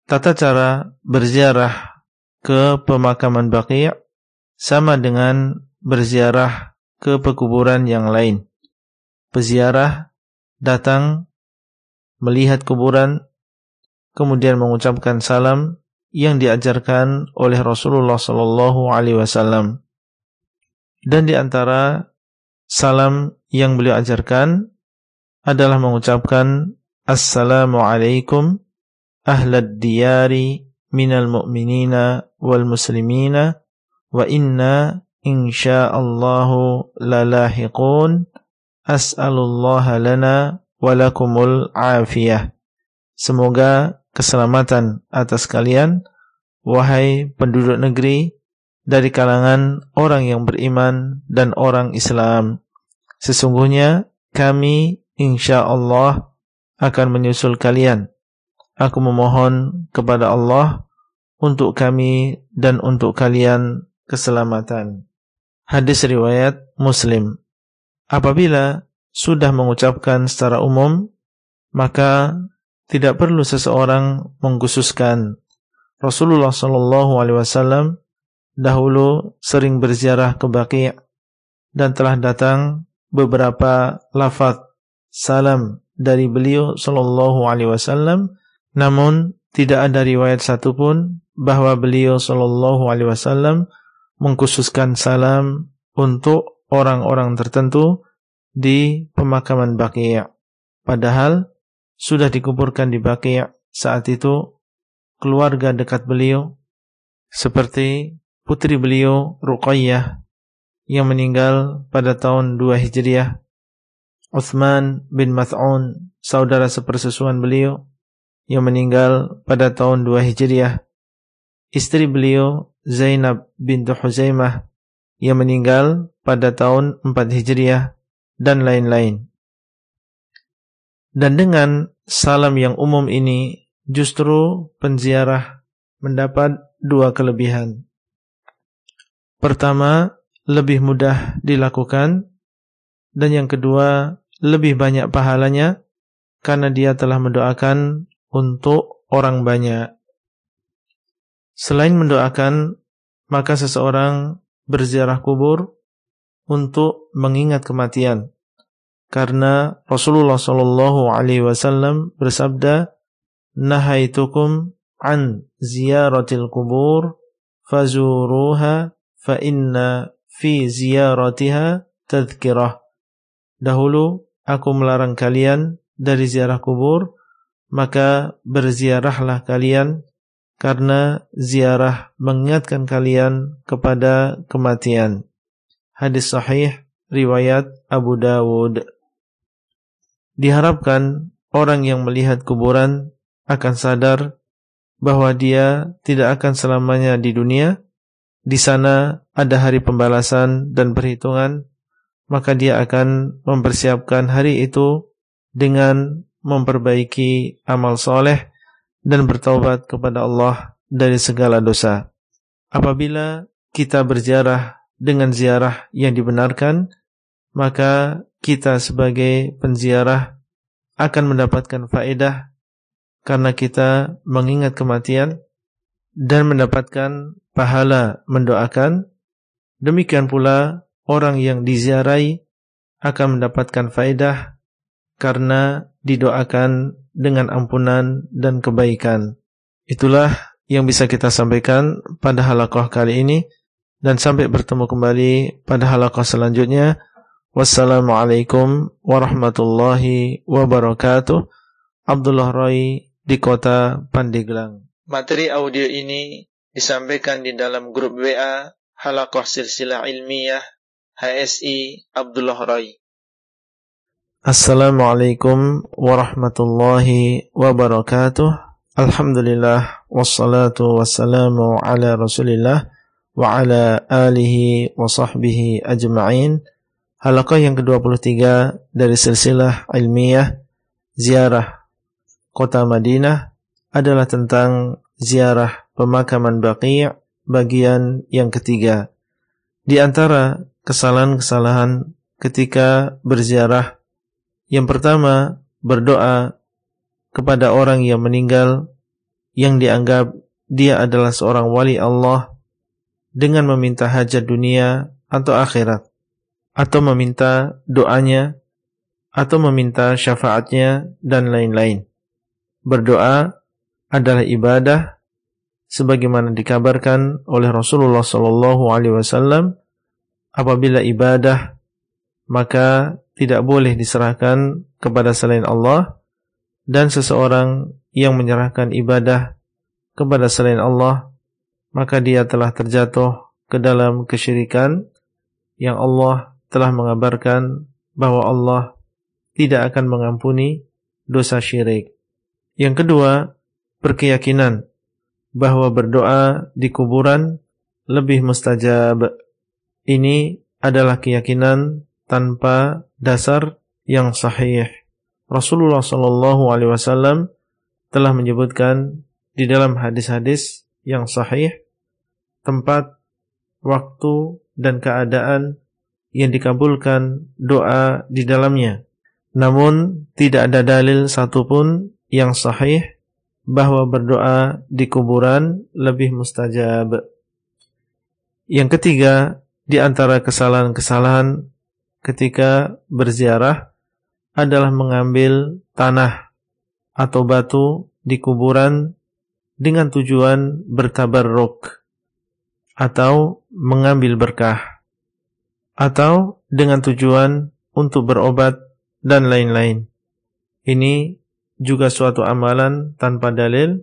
Tata cara berziarah ke pemakaman Baqi' sama dengan berziarah ke pekuburan yang lain. Peziarah datang melihat kuburan kemudian mengucapkan salam yang diajarkan oleh Rasulullah sallallahu alaihi wasallam. Dan di antara salam yang beliau ajarkan adalah mengucapkan Assalamu alaikum ahlad diyari minal mu'minina wal muslimina wa inna insyaallahu lalahiqun as'alullaha lana walakumul afiyah. Semoga keselamatan atas kalian, wahai penduduk negeri, dari kalangan orang yang beriman dan orang Islam. Sesungguhnya kami insya Allah akan menyusul kalian. Aku memohon kepada Allah untuk kami dan untuk kalian keselamatan. Hadis riwayat Muslim. Apabila sudah mengucapkan secara umum, maka tidak perlu seseorang mengkhususkan. Rasulullah Shallallahu Alaihi Wasallam dahulu sering berziarah ke Baqi' dan telah datang beberapa lafaz salam dari beliau Shallallahu Alaihi Wasallam, namun tidak ada riwayat satupun bahwa beliau Shallallahu Alaihi Wasallam mengkhususkan salam untuk orang-orang tertentu di pemakaman Baqi'. Padahal sudah dikuburkan di Baqi' saat itu keluarga dekat beliau seperti putri beliau Ruqayyah yang meninggal pada tahun 2 Hijriah, Uthman bin Mas'un, saudara sepersusuan beliau, yang meninggal pada tahun 2 Hijriah. Istri beliau Zainab bintu Huzaimah yang meninggal pada tahun 4 Hijriah dan lain-lain. Dan dengan salam yang umum ini justru penziarah mendapat dua kelebihan. Pertama, lebih mudah dilakukan dan yang kedua, lebih banyak pahalanya karena dia telah mendoakan untuk orang banyak. Selain mendoakan, maka seseorang berziarah kubur untuk mengingat kematian. Karena Rasulullah sallallahu alaihi wasallam bersabda, "Nahaitukum an ziyaratil kubur fazuruha fa inna fi ziyaratiha tadhkirah." Dahulu aku melarang kalian dari ziarah kubur, maka berziarahlah kalian karena ziarah mengingatkan kalian kepada kematian. Hadis sahih riwayat Abu Dawud. Diharapkan orang yang melihat kuburan akan sadar bahwa dia tidak akan selamanya di dunia. Di sana ada hari pembalasan dan perhitungan, maka dia akan mempersiapkan hari itu dengan memperbaiki amal soleh dan bertaubat kepada Allah dari segala dosa. Apabila kita berziarah dengan ziarah yang dibenarkan, maka kita sebagai penziarah akan mendapatkan faedah karena kita mengingat kematian dan mendapatkan pahala mendoakan. Demikian pula orang yang diziarahi akan mendapatkan faedah karena didoakan dengan ampunan dan kebaikan. Itulah yang bisa kita sampaikan pada halakoh kali ini dan sampai bertemu kembali pada halakoh selanjutnya. Wassalamualaikum warahmatullahi wabarakatuh. Abdullah Roy di kota Pandeglang. Materi audio ini disampaikan di dalam grup WA Halakoh Silsilah Ilmiah HSI Abdullah Roy. Assalamualaikum warahmatullahi wabarakatuh. Alhamdulillah wassalatu wassalamu ala Rasulillah wa ala alihi wa sahbihi ajma'in. Halaqah yang ke-23 dari silsilah ilmiah ziarah kota Madinah adalah tentang ziarah pemakaman Baqi' bagian yang ketiga. Di antara kesalahan-kesalahan ketika berziarah yang pertama, berdoa kepada orang yang meninggal yang dianggap dia adalah seorang wali Allah dengan meminta hajat dunia atau akhirat atau meminta doanya atau meminta syafaatnya dan lain-lain. Berdoa adalah ibadah sebagaimana dikabarkan oleh Rasulullah sallallahu alaihi wasallam apabila ibadah maka tidak boleh diserahkan kepada selain Allah dan seseorang yang menyerahkan ibadah kepada selain Allah maka dia telah terjatuh ke dalam kesyirikan yang Allah telah mengabarkan bahwa Allah tidak akan mengampuni dosa syirik. Yang kedua, berkeyakinan bahwa berdoa di kuburan lebih mustajab. Ini adalah keyakinan tanpa dasar yang sahih. Rasulullah Shallallahu Alaihi Wasallam telah menyebutkan di dalam hadis-hadis yang sahih tempat, waktu, dan keadaan yang dikabulkan doa di dalamnya. Namun tidak ada dalil satupun yang sahih bahwa berdoa di kuburan lebih mustajab. Yang ketiga, di antara kesalahan-kesalahan ketika berziarah adalah mengambil tanah atau batu di kuburan dengan tujuan bertabarruk atau mengambil berkah atau dengan tujuan untuk berobat dan lain-lain. Ini juga suatu amalan tanpa dalil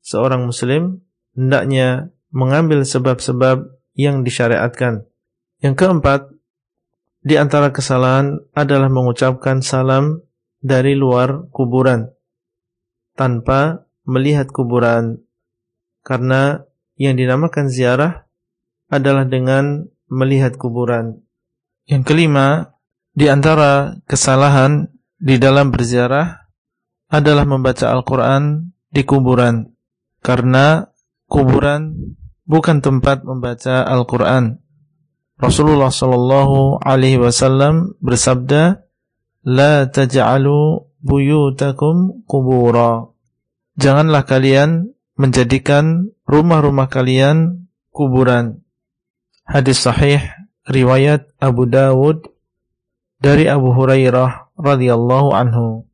seorang muslim hendaknya mengambil sebab-sebab yang disyariatkan. Yang keempat, di antara kesalahan adalah mengucapkan salam dari luar kuburan. tanpa melihat kuburan. Karena yang dinamakan ziarah adalah dengan melihat kuburan. Yang kelima, di antara kesalahan di dalam berziarah adalah membaca Al-Quran di kuburan. Karena kuburan bukan tempat membaca Al-Quran. Rasulullah Shallallahu Alaihi Wasallam bersabda, "La taj'alu buyutakum kubura." Janganlah kalian menjadikan rumah-rumah kalian kuburan. Hadis sahih riwayat Abu Dawud dari Abu Hurairah radhiyallahu anhu.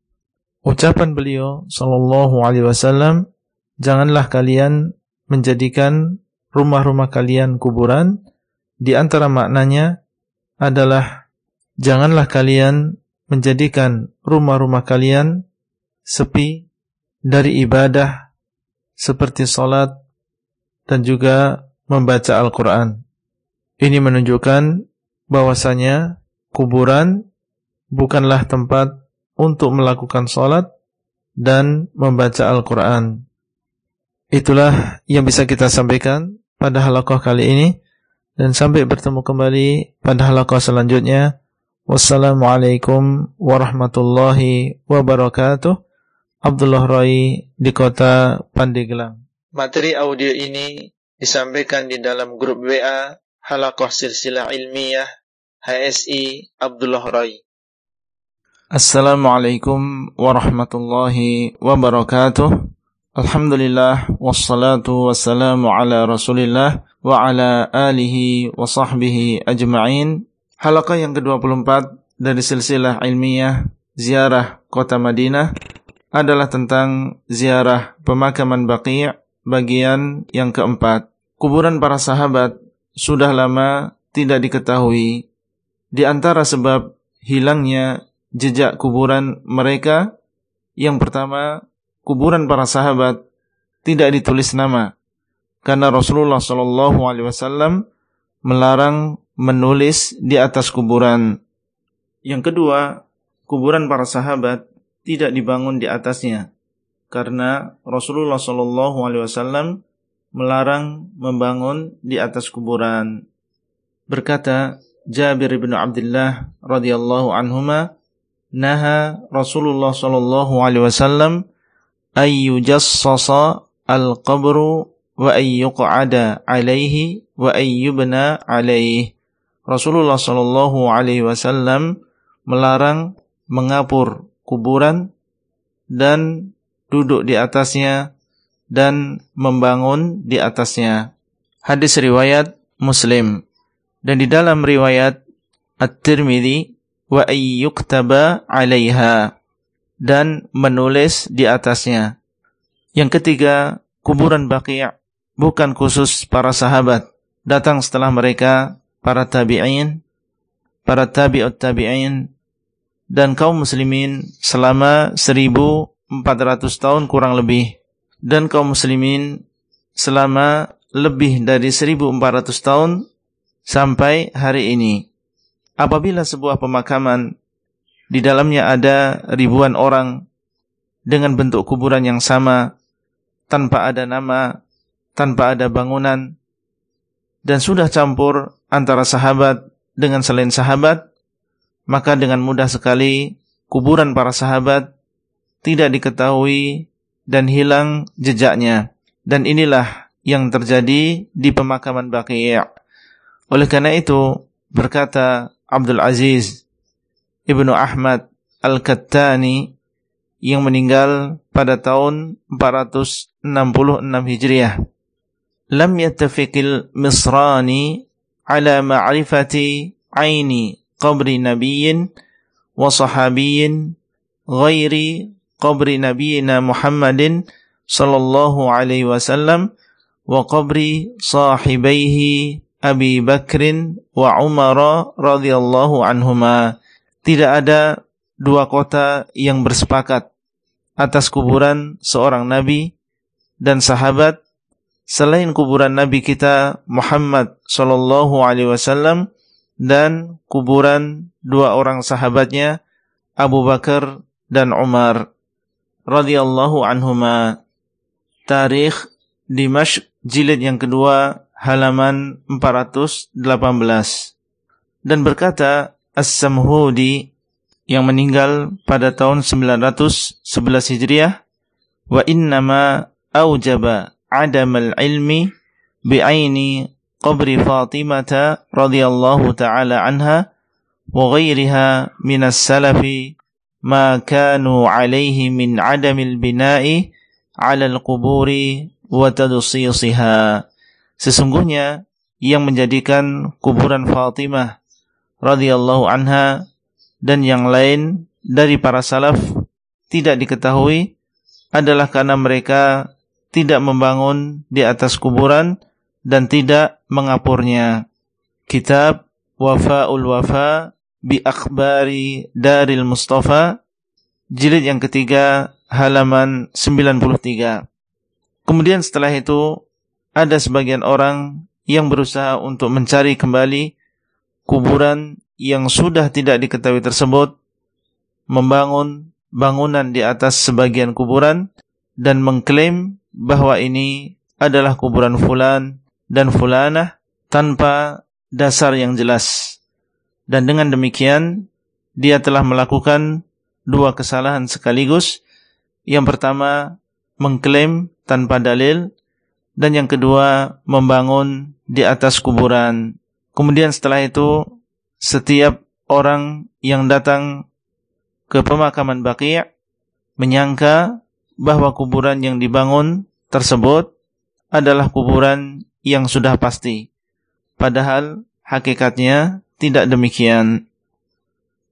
Ucapan beliau sallallahu alaihi wasallam, janganlah kalian menjadikan rumah-rumah kalian kuburan di antara maknanya adalah janganlah kalian menjadikan rumah-rumah kalian sepi dari ibadah seperti salat dan juga membaca Al-Quran. Ini menunjukkan bahwasanya kuburan bukanlah tempat untuk melakukan salat dan membaca Al-Quran. Itulah yang bisa kita sampaikan pada halakoh kali ini dan sampai bertemu kembali pada halaqah selanjutnya. Wassalamualaikum warahmatullahi wabarakatuh. Abdullah Rai di kota Pandeglang. Materi audio ini disampaikan di dalam grup WA Halaqah Silsilah Ilmiah HSI Abdullah Rai. Assalamualaikum warahmatullahi wabarakatuh. Alhamdulillah wassalatu wassalamu ala Rasulillah wa ala alihi wa sahbihi ajma'in. Halaqah yang ke-24 dari silsilah ilmiah ziarah kota Madinah adalah tentang ziarah pemakaman Baqi' bagian yang keempat. Kuburan para sahabat sudah lama tidak diketahui. Di antara sebab hilangnya jejak kuburan mereka, yang pertama kuburan para sahabat tidak ditulis nama karena Rasulullah Shallallahu Alaihi Wasallam melarang menulis di atas kuburan. Yang kedua, kuburan para sahabat tidak dibangun di atasnya karena Rasulullah Shallallahu Alaihi Wasallam melarang membangun di atas kuburan. Berkata Jabir bin Abdullah radhiyallahu anhuma, naha Rasulullah Shallallahu Alaihi Wasallam ayyujassasa al-qabru wa ayyuq'ada alaihi wa ayyubna alaihi. Rasulullah sallallahu alaihi wasallam melarang mengapur kuburan dan duduk di atasnya dan membangun di atasnya. Hadis riwayat Muslim dan di dalam riwayat At-Tirmidzi wa ayyuktaba 'alaiha dan menulis di atasnya. Yang ketiga, kuburan Baqi' bukan khusus para sahabat. Datang setelah mereka para tabi'in, para tabi'ut tabi'in dan kaum muslimin selama 1400 tahun kurang lebih dan kaum muslimin selama lebih dari 1400 tahun sampai hari ini. Apabila sebuah pemakaman di dalamnya ada ribuan orang dengan bentuk kuburan yang sama, tanpa ada nama, tanpa ada bangunan, dan sudah campur antara sahabat dengan selain sahabat, maka dengan mudah sekali kuburan para sahabat tidak diketahui dan hilang jejaknya. Dan inilah yang terjadi di pemakaman Baqi'. Oleh karena itu, berkata Abdul Aziz Ibnu Ahmad Al-Kattani yang meninggal pada tahun 466 Hijriah. Lam yattafiqil Misrani ala ma'rifati aini qabri nabiyyin wa sahabiyyin ghairi qabri nabiyyina Muhammadin sallallahu alaihi wasallam wa qabri sahibaihi Abi Bakrin wa Umar radhiyallahu tidak ada dua kota yang bersepakat atas kuburan seorang nabi dan sahabat selain kuburan nabi kita Muhammad sallallahu alaihi wasallam dan kuburan dua orang sahabatnya Abu Bakar dan Umar. radhiyallahu anhuma. Tarikh Dimashq jilid yang kedua halaman 418 dan berkata As-Samhudi yang meninggal pada tahun 911 Hijriah wa innama aujaba adamal ilmi bi'aini qabri Fatimah radhiyallahu taala anha wa ghairiha min as-salafi ma kanu alaihi min adamil bina'i 'ala al-quburi wa tadusisiha Sesungguhnya yang menjadikan kuburan Fatimah radhiyallahu anha dan yang lain dari para salaf tidak diketahui adalah karena mereka tidak membangun di atas kuburan dan tidak mengapurnya. Kitab Wafa'ul Wafa bi Akhbari Daril Mustafa jilid yang ketiga halaman 93. Kemudian setelah itu ada sebagian orang yang berusaha untuk mencari kembali kuburan yang sudah tidak diketahui tersebut, membangun bangunan di atas sebagian kuburan dan mengklaim bahwa ini adalah kuburan fulan dan fulanah tanpa dasar yang jelas. Dan dengan demikian dia telah melakukan dua kesalahan sekaligus. Yang pertama mengklaim tanpa dalil dan yang kedua membangun di atas kuburan. Kemudian setelah itu setiap orang yang datang ke pemakaman Baqi' menyangka bahwa kuburan yang dibangun tersebut adalah kuburan yang sudah pasti. Padahal hakikatnya tidak demikian.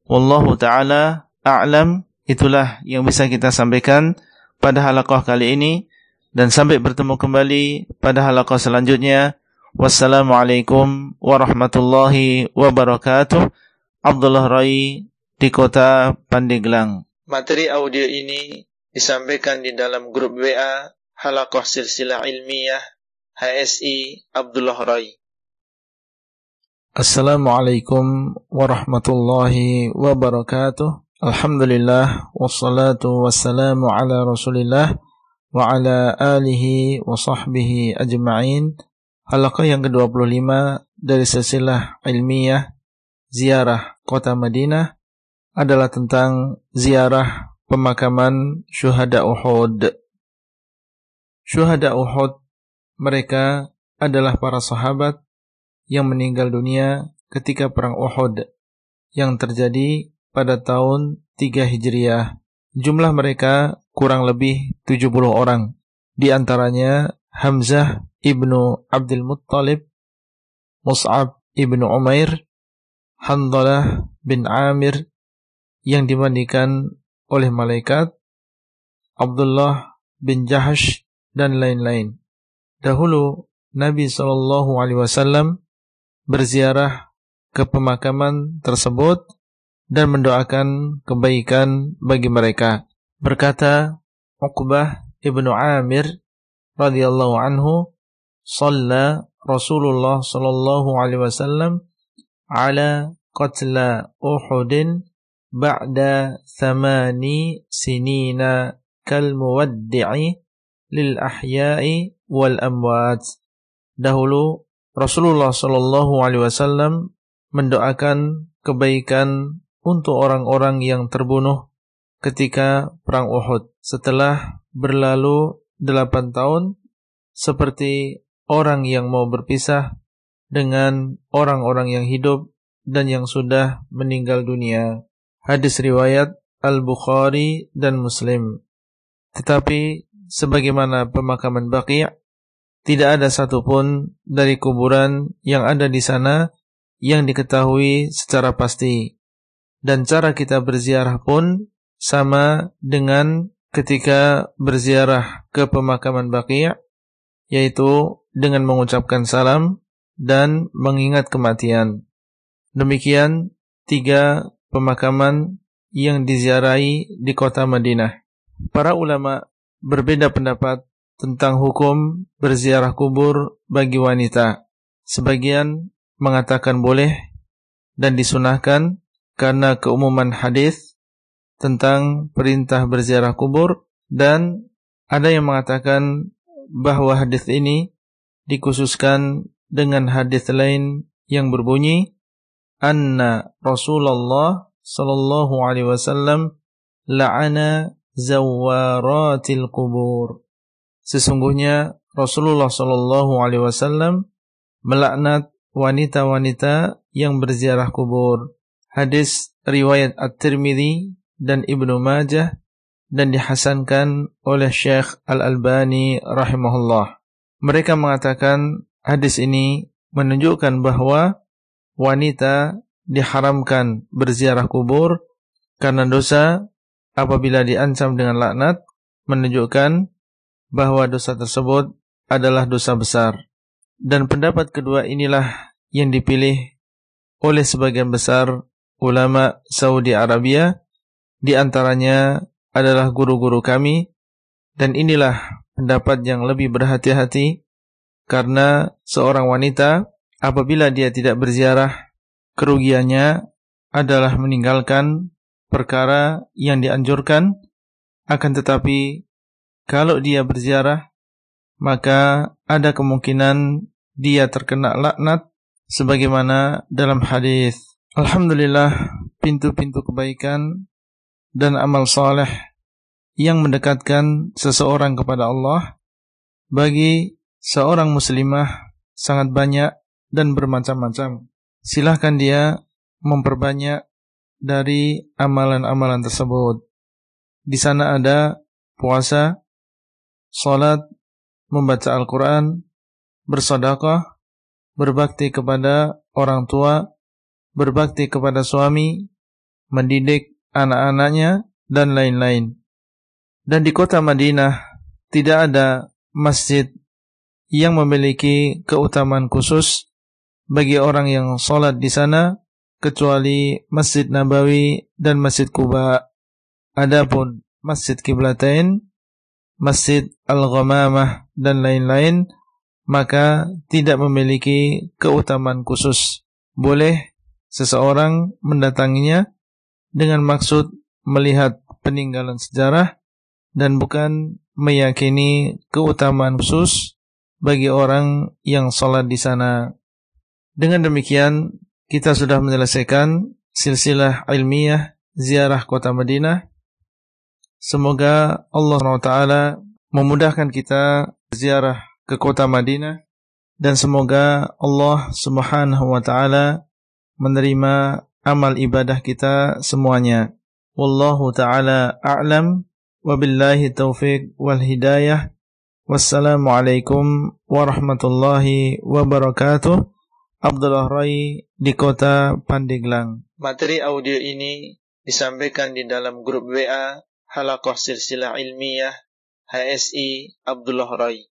Wallahu taala a'lam. Itulah yang bisa kita sampaikan pada halaqah kali ini dan sampai bertemu kembali pada halaqah selanjutnya. Wassalamualaikum warahmatullahi wabarakatuh. Abdullah Rai di kota Pandeglang. Materi audio ini disampaikan di dalam grup WA Halaqah Silsilah Ilmiah HSI Abdullah Rai. Assalamualaikum warahmatullahi wabarakatuh. Alhamdulillah wassalatu wassalamu ala Rasulillah wa ala alihi wa sahbihi ajma'in. Halaqah yang ke-25 dari silsilah ilmiah ziarah kota Madinah adalah tentang ziarah pemakaman syuhada Uhud. Syuhada Uhud mereka adalah para sahabat yang meninggal dunia ketika perang Uhud yang terjadi pada tahun 3 Hijriah. Jumlah mereka kurang lebih 70 orang. Di antaranya Hamzah ibnu Abdul Muttalib, Mus'ab ibnu Umair, Handalah bin Amir yang dimandikan oleh malaikat, Abdullah bin Jahash dan lain-lain. Dahulu Nabi Shallallahu Alaihi Wasallam berziarah ke pemakaman tersebut dan mendoakan kebaikan bagi mereka. Berkata Uqbah ibnu Amir radhiyallahu anhu, "Shalla Rasulullah sallallahu alaihi wasallam ala qatla Uhudin ba'da thamani sinina kal muwaddi'i lil ahya'i wal amwat." Dahulu Rasulullah sallallahu alaihi wasallam mendoakan kebaikan untuk orang-orang yang terbunuh ketika perang Uhud. Setelah berlalu delapan tahun, seperti orang yang mau berpisah dengan orang-orang yang hidup dan yang sudah meninggal dunia. Hadis riwayat Al-Bukhari dan Muslim. Tetapi sebagaimana pemakaman Baqi' tidak ada satupun dari kuburan yang ada di sana yang diketahui secara pasti dan cara kita berziarah pun sama dengan ketika berziarah ke pemakaman Baqi' yaitu dengan mengucapkan salam dan mengingat kematian. Demikian tiga pemakaman yang diziarahi di kota Madinah. Para ulama berbeda pendapat tentang hukum berziarah kubur bagi wanita. Sebagian mengatakan boleh dan disunahkan karena keumuman hadis tentang perintah berziarah kubur Dan ada yang mengatakan bahwa hadis ini dikhususkan dengan hadis lain yang berbunyi anna Rasulullah sallallahu alaihi wasallam la'ana zawaratil kubur. Sesungguhnya Rasulullah sallallahu alaihi wasallam melaknat wanita-wanita yang berziarah kubur. Hadis riwayat At-Tirmidzi dan Ibnu Majah dan dihasankan oleh Syekh Al-Albani rahimahullah. Mereka mengatakan hadis ini menunjukkan bahwa wanita diharamkan berziarah kubur karena dosa apabila diancam dengan laknat menunjukkan bahwa dosa tersebut adalah dosa besar. Dan pendapat kedua inilah yang dipilih oleh sebagian besar ulama Saudi Arabia di antaranya adalah guru-guru kami dan inilah pendapat yang lebih berhati-hati karena seorang wanita apabila dia tidak berziarah kerugiannya adalah meninggalkan perkara yang dianjurkan. Akan tetapi kalau dia berziarah maka ada kemungkinan dia terkena laknat sebagaimana dalam hadis. Alhamdulillah pintu-pintu kebaikan dan amal saleh yang mendekatkan seseorang kepada Allah bagi seorang muslimah sangat banyak dan bermacam-macam. Silahkan dia memperbanyak dari amalan-amalan tersebut. Di sana ada puasa, salat, membaca Al-Quran, bersedekah, berbakti kepada orang tua, berbakti kepada suami, mendidik anak-anaknya, dan lain-lain. Dan di kota Madinah tidak ada masjid yang memiliki keutamaan khusus bagi orang yang sholat di sana kecuali Masjid Nabawi dan Masjid Kuba. Adapun Masjid Kiblatain, Masjid Al-Ghamamah dan lain-lain maka tidak memiliki keutamaan khusus. Boleh seseorang mendatanginya dengan maksud melihat peninggalan sejarah dan bukan meyakini keutamaan khusus bagi orang yang sholat di sana. Dengan demikian, kita sudah menyelesaikan silsilah ilmiah ziarah kota Madinah. Semoga Allah SWT memudahkan kita ziarah ke kota Madinah dan semoga Allah Subhanahu wa taala menerima amal ibadah kita semuanya. Wallahu taala a'lam Wabillahi taufiq wal hidayah. Wassalamualaikum warahmatullahi wabarakatuh. Abdullah Rai di kota Pandeglang. Materi audio ini disampaikan di dalam grup WA Halakoh Silsilah Ilmiah HSI Abdullah Rai.